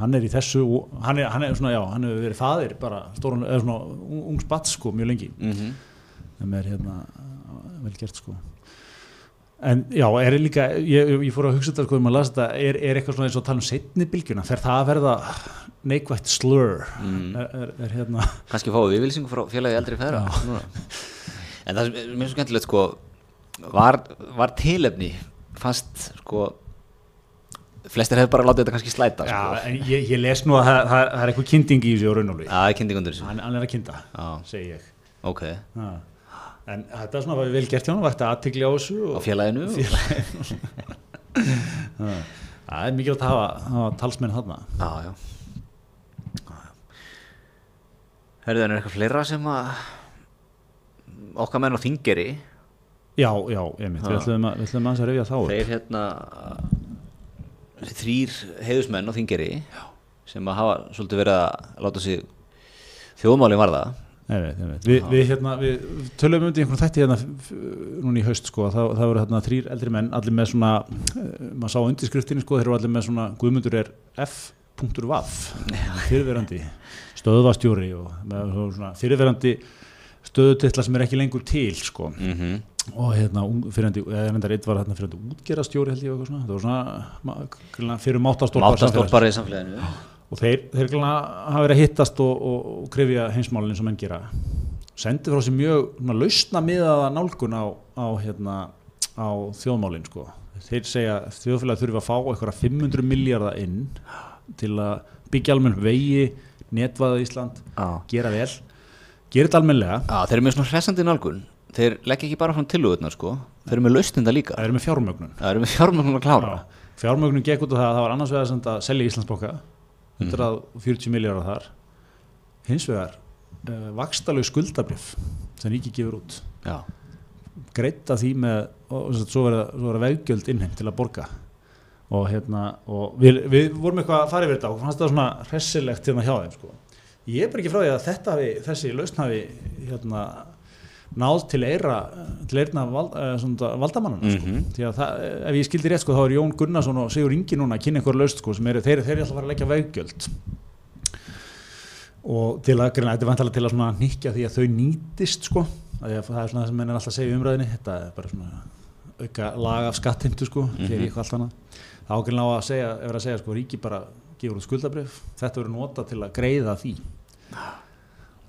hann er í þessu, hann er, hann er svona já, hann hefur verið faðir bara stóran, eða svona ung- ungs bad sko mjög lengi. Mm sem er hérna vel gert sko en já, er líka ég, ég fór að hugsa þetta sko um að lasa þetta er, er eitthvað svona eins og að tala um setni bylgjuna fer það að verða neikvætt slur Mm. er, er, er hérna kannski fáið viðvilsingu frá félagi eldri núna. en það er svo skemmtilegt sko var, var tilefni fast sko flestir hefur bara látið þetta kannski slæta já, sko. en ég, ég les nú að það, það, er eitthvað kynnting í þessu á raunóli Já, það er kynning undir þessu hann, er að kynna, segi ég ok, já. En þetta er svona var vel gert hjá hann vægt aðtikli á þessu á og, (laughs) félaginu Já. það er mikilvægt að hafa, hafa talsmenn þarna. Já, já. Herðu, er eitthvað fleira sem að okkar menn á þingeri já, já, einmitt, við Já. ætlum að, við ætlum að, að rifja þá þeir hérna þrýr heiðusmenn á þingeri sem að hafa svolítið verið að láta sig þjóðmáli varða Einmitt, einmitt. Vi, við, hérna, við tölum um þetta í einhvern þætti hérna núna í haust sko, það, það voru hérna þrýr eldri menn allir með svona, uh, maður sá undirskriftinni sko, þeir eru allir með svona, Guðmundur er F.vaff fyrirverandi stöðvastjóri og svona fyrirverandi stöðutitla sem er ekki lengur til sko mm -hmm. og hérna fyrrandi, eða reyndar eitt var hérna fyrrandi útgerastjóri held ég og eitthvað svona, það var svona fyrir. Mátastólpar í samfélaginu og þeir, þeir hafa verið að hittast og, og, og krifja heimsmálinn eins og menn gera. Sendi frá sér mjög svona, lausna miðaða nálgun á, á, hérna, á þjóðmálinn sko. þeir segja þjóðfélagi þurfi að fá eitthvað 500 miljardar inn til að byggja almenn vegi netvaða Ísland, Já. gera vel. Gera þetta almennlega Já, þeir eru með svona hressandi nálgun. Þeir leggja ekki bara fram tilugurnar sko. Þeir eru með lausninda líka. Það er með fjármögnun. Það eru með fjármögnum að klára. Já, fjármögnun gekk út á það að það var annars vegar sem að selja Íslandsboka 140 miljardar þar. Hins vegar uh, vakstalög skuldabrif sem ríki gefur út. Greita því með og svo verða, veggjöld innheimt til að borga. Og hérna og við, við vorum eitthvað að fara yfir þetta og fannst það svona hressilegt hérna hjá þeim sko. ég er bara ekki frá því að þetta hafi, þessi lausn hafi hérna náð til eira til eirna val, uh, svona, valdamannana sko. Mhm. því að það, ef ég skildi rétt sko, þá er Jón Gunnarsson og Sigur Ingi núna að kynna einhver lausn sko, sem eru, þeir, þeir eru alltaf að fara að leggja veggjöld og til að, greina, þetta er vantalega til að svona nýkja því að þau nýtist sko, að ég, það er svona það sem menn er alltaf að segja umræðinni, þetta er bara svona auka lag af skattheimtu sko, mm -hmm. eitthvað allt annað, þá ákveðin á að segja, ef að segja sko, ríki bara gefur út skuldabrif, þetta verður nota til að greiða því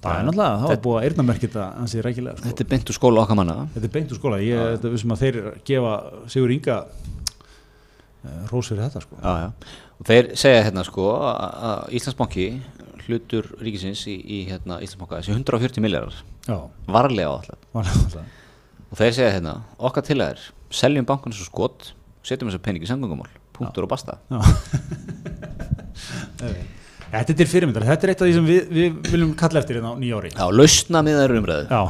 það er náttúrulega, það var búið að eyrnamerkja þetta ansið rækilega sko. þetta er beint úr skóla okkar manna. Þetta er beint úr skóla, ég þetta er vissum að þeir gefa Sigur Inga uh, rós fyrir þetta sko. Já, já. Og þeir segja hérna sko að Íslandsbanki hlutur ríkisins í, í hérna Íslandsbanka þessi 140 miljardar Já, varlega alltaf og þeir segja hérna okkar til að er seljum bankan svo skot setjum þessar pening í sangungumál punktur og basta. Já. (laughs) Þetta er fyrirmyndar, þetta er eitt af því sem við, við viljum kalla eftir hérna á nýjári Já, lausna miðar umræðu. Já,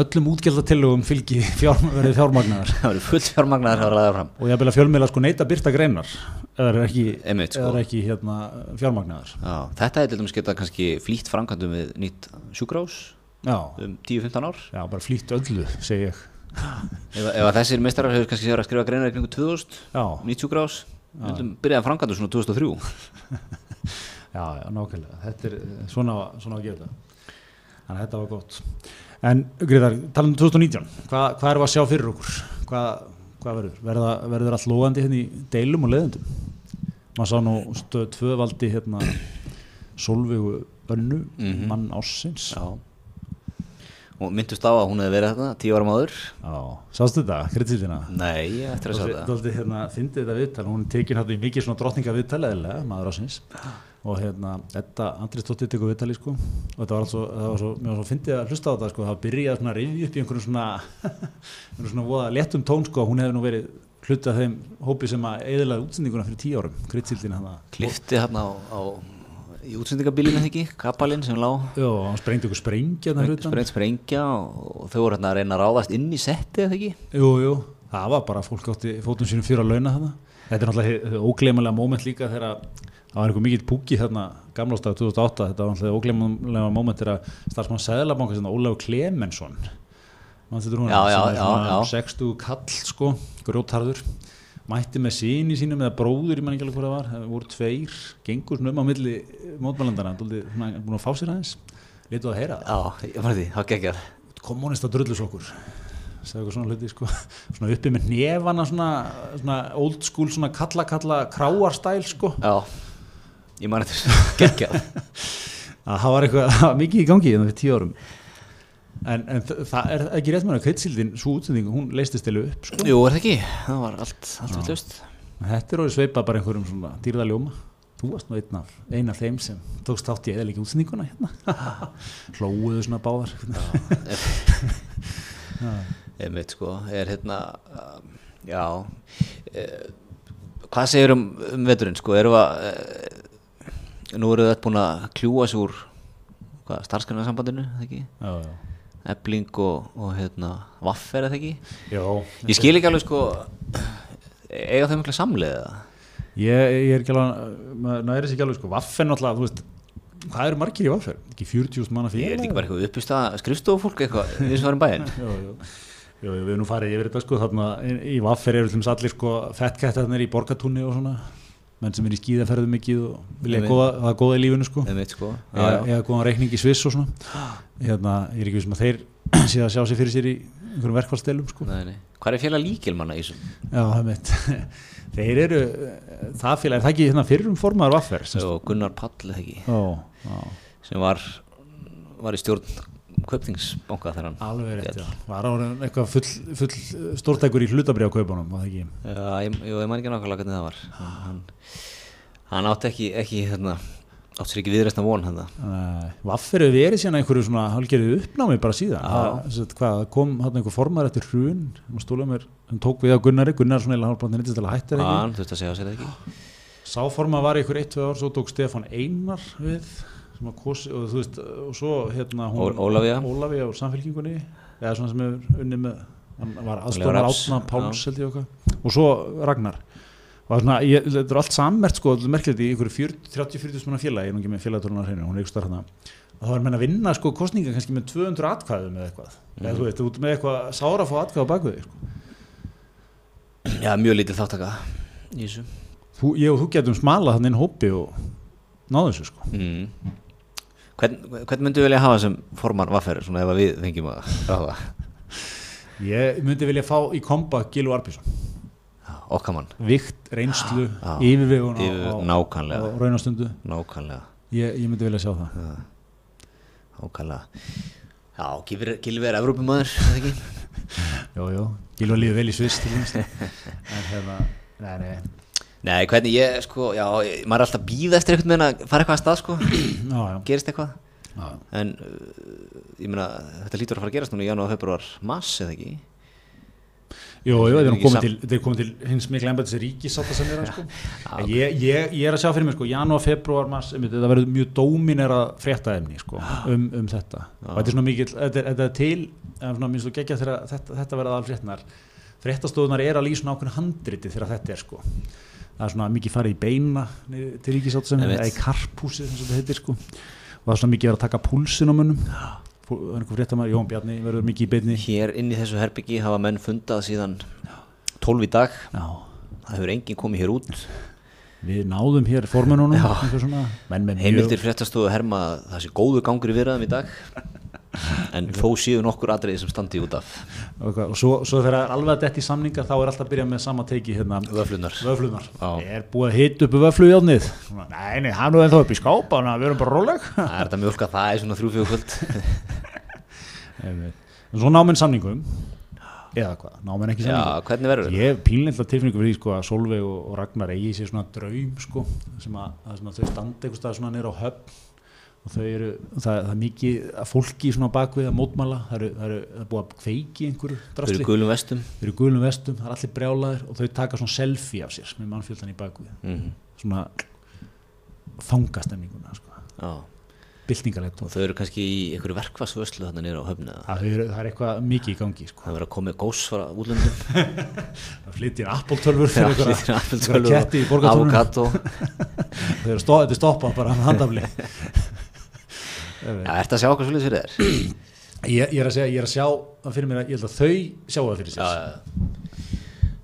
öllum útgjaldatillögum fylgi verið fjármagnar (laughs) það verður fullt fjármagnar að ræða fram og ég vil að fjölmiðla sko neita byrta greinar eða er ekki, sko. er ekki hérna, fjármagnar Já, þetta er til dæmis geta kannski flýtt framkvæmdum við nýtt sjúkrás Já, um 10-15 ár. Já, bara flýtt öllu, segi ég. Ef, ef að þessir meistarar hefur kannski sér að skrifa greinar í kringu 2000 Já, nýtt sjúkrás myndum byrjaði að framkvæmdu svona 2003 (laughs) (laughs) já, já, nákvæmlega. Þetta er eh, svona, svona að gera þetta. Þannig að þetta var gott. En Gríðar, talum um 2019 hvað, hvað er að sjá fyrir okkur? Hvað, hvað verður, verða, verður allt lógandi hérna í deilum og leðendum maður sá nú stöð tvö valdi hérna Solveigu önnu Mhm. mann ássins Já og myndust á að hún hefði verið þarna tíu ára máður Já, sástu þetta, kritiðina? Nei, ég ætti að sjá þetta. ætti hérna, fyndið þetta viðtal, hún tekin hérna í mikið svona drottninga viðtal eðlilega, maður ásins og hérna, þetta Andristóttir tekur viðtali sko. Og þetta var alveg, það var svo, mér var svo fyndið að hlusta á þetta sko, það byrjaði svona að rifja upp í einhverjum svona (laughs) einhverjum svona voða léttum tón sko, hún hefði nú verið hluti af þeim hópi sem að eðlaði útsendinguna fyrir tíu árum, kritsildin hérna í útsendingabilinu ekki, kapalinn sem lá. Já, hann sprengdi ykkur sprengja sprengt sprengja og, þau voru hérna að reyna að ráðast inn í setti eða ekki? Jú, jú, það var bara fólk átti fótum sínum fyrir að launa þarna. Þetta er náttúrulega ógleymulega moment líka þegar það var einhver mikill púki þarna gamlástag 2008, þetta var náttúrulega ógleymulega moment þegar starfsmann Sæðlabanka sem Klemensson þetta er hún Já, já, já, já. 60 kall sko, grjótarður mætti með síni sínum eða bróður, ég man ekki alveg hvað það var það voru tveir, gengur svona um á milli mótmælandana, búin að fá sér aðeins. Letuð að heyra. Það Já, ég var því, þá geggjað kommunista drullusokkur segðu eitthvað svona hluti sko. Svona uppi með nefana svona, svona old school svona kalla kalla kráarstæl sko. Já, ég man þetta geggjað að það var eitthvað það mikið í gangi þannig fyrir tíu árum en, en það er ekki rétt með að kvitsildin svo útsending, hún leistist til upp sko. Jú, er það ekki, það var allt, allt við hlust þetta er orðið sveipað bara einhverjum svona dýrðaljóma þú varst nú einn af, einn af þeim sem tókst þátt í eða líka útsendinguna hérna. (laughs) Hlóuðu svona báðar. (laughs) Einmitt sko, er hérna uh, já uh, hvað segir um, um veturinn sko, við að uh, nú eru þetta búin að kljúa sig úr hvað, starfskannarsambandinu, það ekki? Já, já. Ebling og, og hérna vaffer, eða ekki? Já, ég skil ekki alveg sko eiga þau mikla samleiða Ég, ég er ekki alveg, maður næri sér ekki alveg sko, vaffen alltaf, þú veist, hvað eru margir í vaffen? Ekki 40.000 manna ég fyrir? er þetta ekki bara eitthvað uppist að skrifstofufólk eitthvað í þessum varum bæinn jú, jú, jú, við erum nú farið yfir þetta sko, þarna í vaffer eru til dæmis allir sko, fettkættarnir í borgatúni og svona, menn sem er í skíðaferðu mikið og vilja góða, það góða í lífinu sko, sko eða, eða góðan reikning í Sviss og svona, (gasps) hérna, ég er ekki vissum að þeir (clears throat) sé að sjá sig fyrir sér í einhverjum verkvælstelum sko. Nei, nei. hvað er félag líkilmanna í þessum Já, það mitt. (laughs) Þeir eru, það félag, er það ekki hérna fyrrum formaður vaffer? Gunnar Pall eða ekki Já, já. sem var var í stjórn Kaupþingsbanka þegar hann Alveg rétt. Var ára eitthvað full, full stórtækur í hlutabriðakaupunum, var það ekki? Já, ég, ég man ekki nákvæmlega hvernig það var hann, hann átti ekki, ekki hérna, átti sér ekki viðreistan von. Nei, Vaffer hefur verið síðan einhverju svona hálgerðu uppnámi bara síðan. Það, sagt, hvað, kom hann einhver formar eftir hrun, hann stóla mér, hann tók við á Gunnari, Gunnar svona eða að hætta er ekki. hann þurfti að segja á sér það ekki Sá formar var einhver eitt, tvö ár, svo tók Stefán Einar við, kosi, og þú veist, og svo hérna hún, Ó- Ólafía. Ólafía úr samfélkingunni, eða svona sem hefur unni með, hann var aðstofnar átna Páls held ég okkar, og svo Ragnar. Og er svona, ég, þetta er allt sammert sko, þetta er merkilegt í einhverju 30-40 manna félagi, ég er nú ekki með félagtórnar hreinu, hún er ykkur starf hérna. Og þá er menn að vinna sko kostninga kannski með 200 atkvæðum eða eitthvað. Eða þú veist, út með eitthvað sára að fá atkvæða á bakvið þig. Sko. Já, mjög lítið þáttaka í þessu ég og þú getum smalað þannig inn hópi og náðu þessu sko. mm. Hvern, Hvern myndu vilja hafa sem forman vaffer svona ef við fengjum að ráða Ég myndi vilja fá í komba Gilu Arbjörnsson. Já, okkar mann, Vikt, reynslu, Já. yfirvegun á, á, raunastundu. nákvæmlega Ég, ég myndi vilja sjá það. nákvæmlega Já, Gilvi Gilvi er ekki? Jó, jó. Gilu líður vel í þess. (laughs) en hérna, nei, nei. Nei, hvernig ég, sko, já, maður er alltaf að býða eftir einhvern veginn að fara eitthvað að stað, sko (clears throat) Já, já. gerist eitthvað já. en uh, ég meina, þetta lítur að fara að gerast núna í janúar, februar, mars, eða ekki Jú, jú, er nú Ekki komið til, hins mikla embætis ríkisáta sem er sko. (laughs) Já, En ég, ég, ég er að sjá fyrir mig sko, janúar, februar, mars, einmitt, þetta verður mjög dóminera fréttaefni sko, (gasps) um, um þetta. Og þetta er svona mikill, þetta þetta er til, svona minnst þú geggja þegar þetta, þetta verða alveg fréttnar. Fréttastofunar er að lýsa ákveðin handriti þegar þetta er sko. Það er svona mikið farið í beina til ríkisáta sem er, í karphúsi sem þetta heitir sko. Og það er svona mikið verið að taka púlsin á Það er fréttamæður, Jón Bjarni verður mikið í beinni. hér inn í þessu herbyggi hafa menn fundað síðan 12 í dag. Já. það hefur enginn komið hér út. Við náðum hér formennunum menn með heimildir fréttastofu herma að það sé góður gangur í viðræðum í dag (laughs) en þó séu nokkur atriði sem standi út af. Eitthvað. og svo, svo þegar það er alveg að detti í samninga þá er alltaf að byrja með sama teiki hérna, vöflunar. vöflunar. Er búið að hita upp vöflujárnið? Nei, nei, hann er ennþá upp í skápa að við erum bara róleg. Það er þetta mjölka það er svona þrjú fjögur kvöld. (laughs) Einmitt. En svo náminn samningum. Eða hvað, náminn ekki Já, samningum? hvernig verður þetta? Ég hef pínleitla tilfinningu fyrir því sko að Solveig og, Ragnar eigi sér svona draum sko sem að, að, sem að þau standa einhvers og þau eru, það, það er mikið fólki svona bakvið að mótmæla. Það eru, það eru, það er búið að kveiki einhverju Þau drastli, eru gulum vestum. Þau eru í gulum vestum, það er allir brjálaðir og þau taka svona selfie af sér með mannfjöldan í bakvið mm svona fangastemninguna sko, Já, byltingalegt og þau eru kannski í einhverju verkvarsvöslu þarna nýra á höfni eða? það er, það er eitthvað mikið í gangi sko. Það verður að koma með gós frá útlöndum. (laughs) Það flyttir Apple tölfur fyrir Já, einhverja Apple einhverja tölvur ketti í og borgartúnum avokado (laughs) þau eru er stoppað bara með handafli (laughs) Já, ertu að sjá okkur svolítið fyrir þér? ég, ég er að segja, ég er að sjá það fyrir mér að ég held að þau sjá það fyrir sér. Já, já, já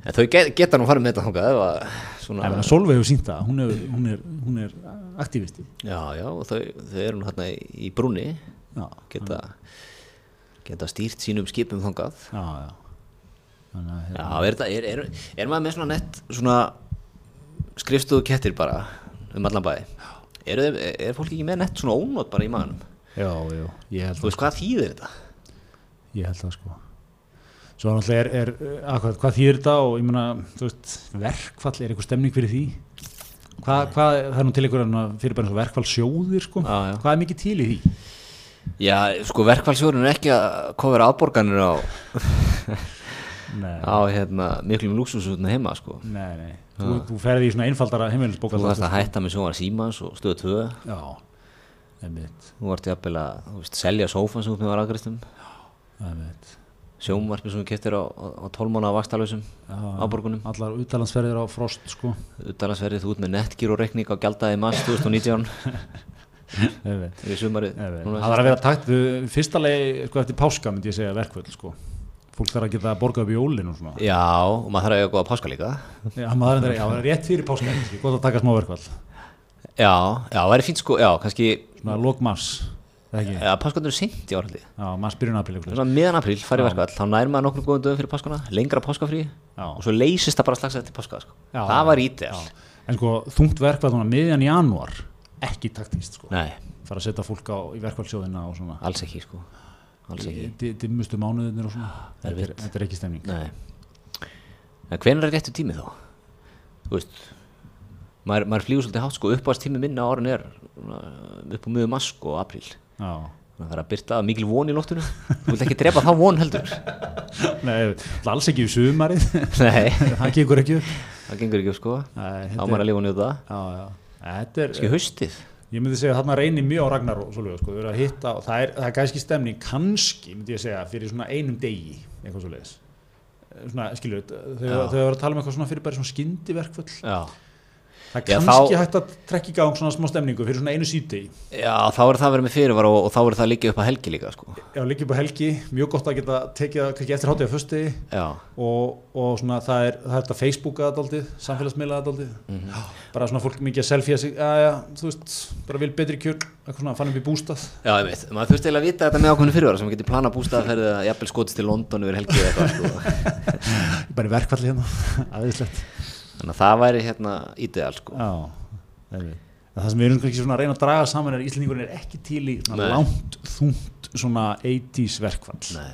En þau get, geta nú farið með þetta þangað að svona Solveig hefur sínt það, hún er, hún er, hún er aktivisti. Já, já, þau, þau eru nú hérna í, í brúni já, geta, geta stýrt sínum skipum þangað. Já, já. Að, Já, er, þetta, er, er, er maður með svona nett svona skrifstofu kettir bara um allan bæ er, er, fólk ekki með nett svona ónót bara í maðanum já, já, ég held Þú veist hvað þýðir þetta? ég held það sko. Svo náttúrulega er, er akkurat, hvað þýr þetta og ég veist, verkfall er eitthvað stemning fyrir því? Hvað, hvað það er nú til einhverjum fyrir bara verkfall sjóðir sko, Já, já. hvað er mikið til í því? Já, sko verkfallsjórun er ekki að kofera afborganir á, (laughs) á hérna, miklum lúksusutna heima sko. nei, nei. Þú, þú ferði í svona einfaldara heimilisbókar Þú varst að hætta með sjónvar símans og stöðu 2 já, einmitt, Þú vart jafnvel að veist, selja sófan sem þú ert með var aðgristum einmitt. Sjónvarpi sem þú keftir á, á, á 12 mánu vakstalösum Já, afborgunum allar utalansferðir á frost sko. Uttalansverðið þú út með nettgíróreikning á gjaldaði mars 2019 (laughs) einmitt. Í sumarið Það þarf að vera takt við fyrsta leið sko, eftir páska myndi ég segja verkvöld sko. Fólk þarf að geta að borga upp í jólin og svona. Já, og maður þarf að eiga góða páska líka. Já, maður er, það er rétt fyrir páska ekki, gott að taka smá verkvöld Já, já, það væri fínt sko, já, kannski svona lók mars eða ekki, Já, páskandur er seint í árhaldi já, byrjun apríl eitthvað. Svona miðan apríl farið verkvall, þá nær maður nokkrum góðum dögum fyrir páskana Lengra páskafrí. Og svo leysist það bara strax eftir páska sko. Já, Það var ídel en sko þungt verkvöld svona miðjan janúar ekki taktíst sko. Fara að setja fólk á, í svona. Alls ekki sko Alls ekki. Di- dimmustu mánuðinir og svona. Þetta er, þetta er ekki stemning. Hvenær er réttu tími þá? Þú veist Maður, maður flýgur svolítið hátt sko Uppáðast tími minna á árun er upp á miður mask og apríl. Já. Það er að byrta mikil von í loftinu. Þú vilt ekki drepa þá von heldur. (laughs) Nei, það alls ekki í sumarið. (laughs) Nei, (laughs) það gengur ekki upp. Það gengur ekki upp sko. Nei, Á þetta maður að lifa njóta. Já, já. Þetta er, Ski haustið Ég myndi segja að þarna reynir mjög á Ragnar og svoleiðu sko, það er, það er kannski stemning, kannski myndi ég segja fyrir svona einum degi, eitthvað svoleiðis. Svona, skilur, þau þau eru að tala um eitthvað svona fyrir bara svona skyndiverkvöld. Já Það er kannski þá- hægt að trekka í gang svona smá stemningu fyrir svona einu síðdegi. Já, þá er það verið með fyrirvara og, og þá er það líka upp að helgi líka sko. Já, líka upp á helgi, mjög gott að geta tekið kannski eftir hátíða Já, og, og svona það er, það er þetta Facebooka aðdaldið, samfélagsmiðla aðdaldið. Mhm. Bara svona fólk mikið að selfie sig, já, já, þú veist, bara vil betri kjör, eitthvað svona, fann upp í bústað. já, ég veit Maður þurfti eiginlega að vita þetta með ákveðinu fyrirvara sem getur plana bústaðferðið sko. Þannig að það væri hérna ídeal sko. Það sem við erum kannski svona að reyna að draga saman er að Íslandingurinn er ekki til í langt, þungt svona 80s verkfall. Nei.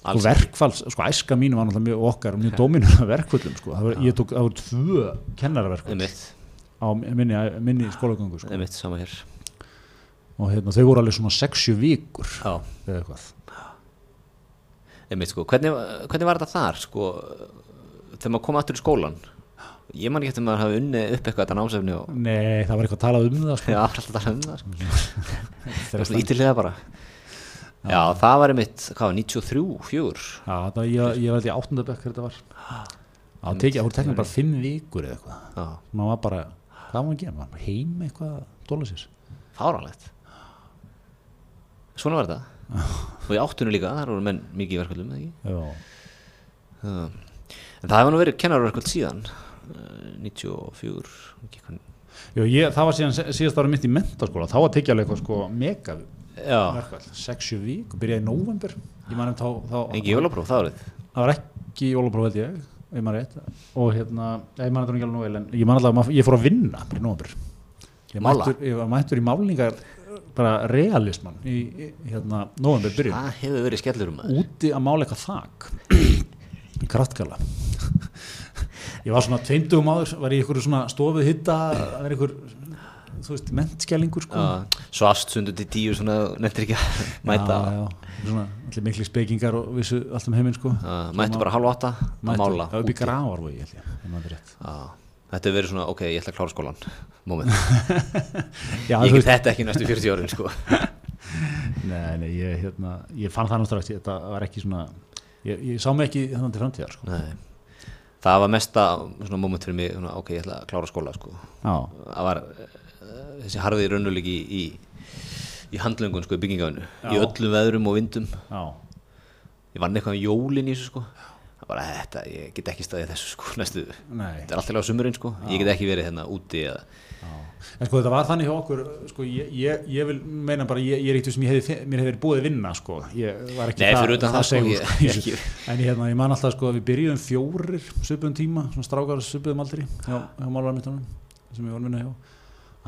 Sko Alls verkfall, sko æska mínu var náttúrulega mjög okkar mjög dóminur af verkfallum sko. það var, ég tók, það voru tvö kennaraverkfall Einmitt, á minni, minni skólagöngu sko. einmitt, sama hér. Og hérna, þau voru alveg svona 60 vikur Já, eða eitthvað. Einmitt sko. Hvernig, hvernig var þetta þar sko Þegar maður kom aftur í skólan Ég man ekki eftir að maður hafi unnið upp eitthvað þetta námsefni og Nei, það var eitthvað talað um það sko. Já, alltaf það um það sko. (laughs) Það var ítilega bara. Já, það var einmitt, hvað var, 93, 4 Já, það, ég, ég veit í áttundabökk þetta var. Það tekið, það voru teknið bara 5 vikur eða eitthvað. Já, maður var bara, hvað var að gera, maður var heim eitthvað að dóla sér. Fáránlegt. Svona var þetta. (laughs) Og í áttunum líka, þar voru menn mikið í verkeflum, eða ekki? Já, Já. En það hefur nú verið kennarverkvöld síðan eh, 94 ekki hvað- Já, ég, það var síðan síðast ára mitt í mentaskóla, þá var tekið alveg eitthvað sko mega Já, verkvall, 60 vík, byrjaði í nóvember, ég manum þá, þá engi jólapróf, það árið? Það var ekki jólapróf held ég, ef maður rétt, og hérna, ég manum þetta nú ekki vel, en ég man alltaf, ég fór að vinna bara í nóvember. Ég mættur, ég var mættur í málingar bara realisman í, í hérna november byrjun Það hefur verið skellur um maður. Úti að mála eitthvað þak kraftgala ég var svona tveimtugum áður var í einhverju svona stofuð hitta að vera einhver þú veist, mentskjælingur sko. Já, Svast sundur til tíu svona nefndir ekki að mæta. já, já, svona allir mikli spekingar og vissu allt um heiminn sko. Já, Mættu bara halv átta að mála það var upp í ég ég, er Já, Þetta hefur verið svona, ok, ég ætla að klára skólan Moment, (laughs) já, ég get þetta ekki næstu 40 árin sko. (laughs) nei, nei, ég, hérna, ég fann það strax þetta var ekki svona ég, ég sá mig ekki þannig til framtíðar sko. Það var mesta svona moment fyrir mig, svona, ok, ég ætla að klára skóla sko. já, Það var uh, þessi harði raunulegi í, í, í handlöngun sko, í byggingafinu Í Já. öllum veðrum og vindum. Já, Ég vann eitthvað um jólin í þessu sko. Bara, þetta, ég get ekki staðið þessu sko næstu nei. Þetta er alltaf á sumurinn sko, ég get ekki verið hérna úti eða En sko þetta var þannig hjá okkur sko, ég, ég, ég vil meina bara ég, ég er ekkert sem ég hefði, mér hefði búið að vinna sko. ég var ekki Nei, utan það, sko, segur, ekki- (laughs) en hérna, ég man alltaf sko að við byrjuðum fjórir söpum tíma, svona strákar söpum aldrei hjá, hjá málarmittunum sem ég var að vinna hjá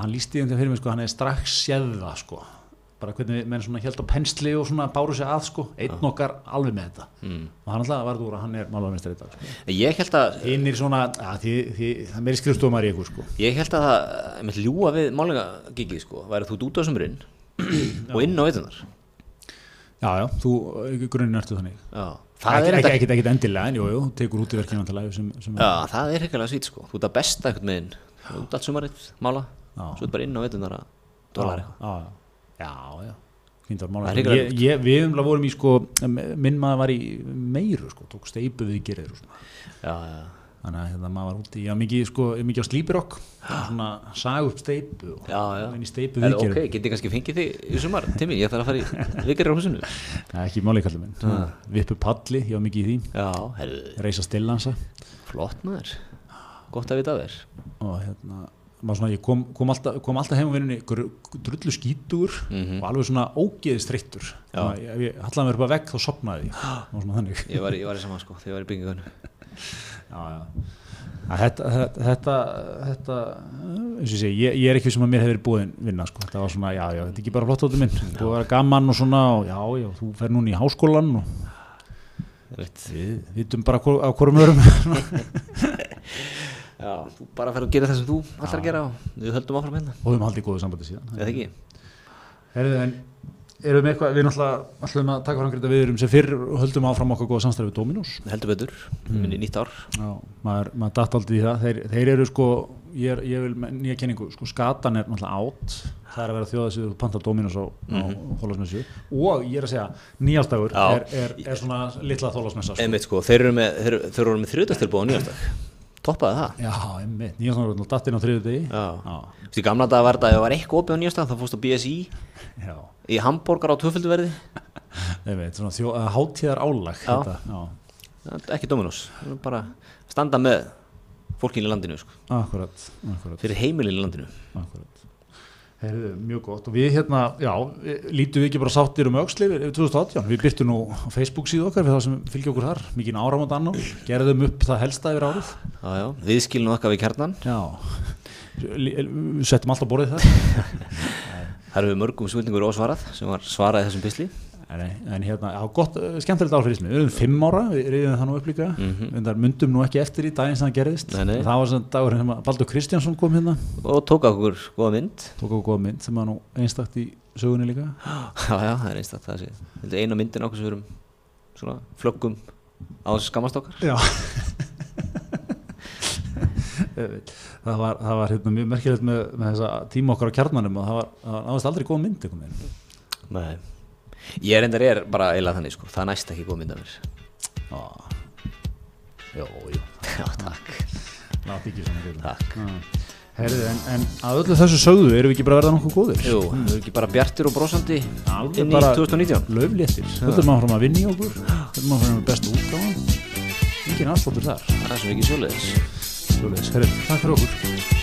hann lísti einhvern veginn fyrir mig sko, hann er strax séð það sko bara hvernig menn svona held á pensli og svona báru sig að sko, einn okkar alveg með þetta. Mm. og hann alltaf varð úr að hann er í dag sko. Ég held að hinn er svona, að því, því, það er meiri skrifstofumar í ykkur sko. Ég held að það, ég með ljúa við málingagigið sko, væri þú út á sumurinn og inn á veitunar já, já, þú grunninn ertu þannig. Já, það er er, ekki, ekki, ekki, endilega en jú, jú, þú tekur út í verkinu já, það er ekki svít sko, þú ert að besta einhvern veginn, þú ert allt sumarið, mála, svo ert bara inn á veitunar að dólar eitthvað. Já, já, var ég, ég, við umlega vorum í sko minn maður var í meiru sko, tók steipu við gerir svona Já, já, þannig að hérna, maður var úti, já mikið sko mikið á slípirokk, svona sag upp steipu og í steipu við ok, get ég kannski fengið þig í sumar, Timmy, ég þarf að fara í vikirir á húsinu. Ekki máli kallið minn, vippu palli, já mikið í því, Já, reisa stillansa. Flott maður, gott að vita þér. og hérna svona, ég kom, kom, alltaf, kom alltaf heim á vinnunni drullu skítur Mhm. og alveg svona ógeðist þreyttur ef ég hallaði mér upp að vegg þá sopnaði ég. Ég var, ég var í saman sko, þegar ég var í byggingunni. já, já. Að Þetta, þetta, þetta, og ég ég, er ekki sem að mér hefur búin vinna sko, þetta var svona, já, já, þetta er ekki bara flott áttu minn, þú var gaman og svona og já, já, þú fer núna í háskólan og við vitum bara á hvorum örum (laughs) þú bara fer að gera það sem þú ætlar að gera og við höldum áfram hérna. og við höfum haldið góðu sambandi síðan Eða ekki? Herðu, en erum við eitthvað, við náttúrulega ætlum að taka fram greita viðurum sem fyrr og höldum áfram okkar góða samstæði við Dominus Heldur betur, minni nýtt ár. Já, maður, maður datt aldrei í það þeir, þeir eru sko, ég, er, ég vil með nýja kenningu, sko skatan er náttúrulega átt það er að vera þjóða sem þú panta Dominus á, mm -hmm. á þólasmessu og ég er að segja, nýjástagur Já. er, er, er svona litla þólasmessa sko. Sko, þeir eru með, með þriðdastilbúð á nýjastak. Toppaði það. Já, einmitt, nýjástagur er datt inn á þriðu degi Þú veist, í gamla dag var þetta, ef það var eitthvað opið á nýjastak, þá fórst á BSI já, í hambúrgar á tvöfölduverði. (laughs) einmitt, svona þjó, hátíðar álag Já. þetta, já, Það Ekki Dominus, það er bara standa með fólkinu í landinu, sko. akkurat, akkurat Fyrir heimilinu í landinu. Akkurat. Heyrðu, mjög gott. Og við hérna, já, við- lítum við ekki bara sáttir um auksli við 2018, við byrtum nú á Facebook síðu okkar við það sem fylgja okkur þar, mikið áramót annar, gerðum upp það helsta yfir árið. Já, já, viðskilinu okkar við kjarnan. já, við settum alltaf borðið þar. (laughs) Það eru mörgum svöldingur ósvarað sem var svarað í þessum pisli. En, hérna, já, gott, eh, skemmtilegt ár fyrir ismi við erum fimm ára, við reyðum það nú upp líka Mhm. en þar myndum nú ekki eftir í daginn sem það gerðist Nei, nei. það var svona sem að Baldur Kristjánsson kom hérna Og tók okkur góða mynd. tók okkur góða mynd sem var nú einstakt í sögunni líka (gasps) Já, já, það er einstakt það sé. Eina myndin okkur sem við erum svona flöggum á þessu skammast okkar. Já það var, það var hérna, mjög merkilegt með, með þessa tíma okkar á kjarnanum og það var, það var aldrei góð mynd. Nei. Ég er endar er bara eiginlega þannig sko, það næst ekki góð mynd af mér. Já, Jó, jú, Já, takk. látt ekki svona fyrir Takk. Herðu, en, en að öllu þessu sögðu erum við ekki bara verða nokkuð góðir Jú, við erum ekki bara bjartir og brosandi Alveg inn í bara 2019. Löfléttir, höldum áfram að vinna í okkur höldum áfram með bestu útgáðan engin afslóttur þar Það er svo mikið sjóleiðis. Svoleiðis. Herðu, takk fyrir okkur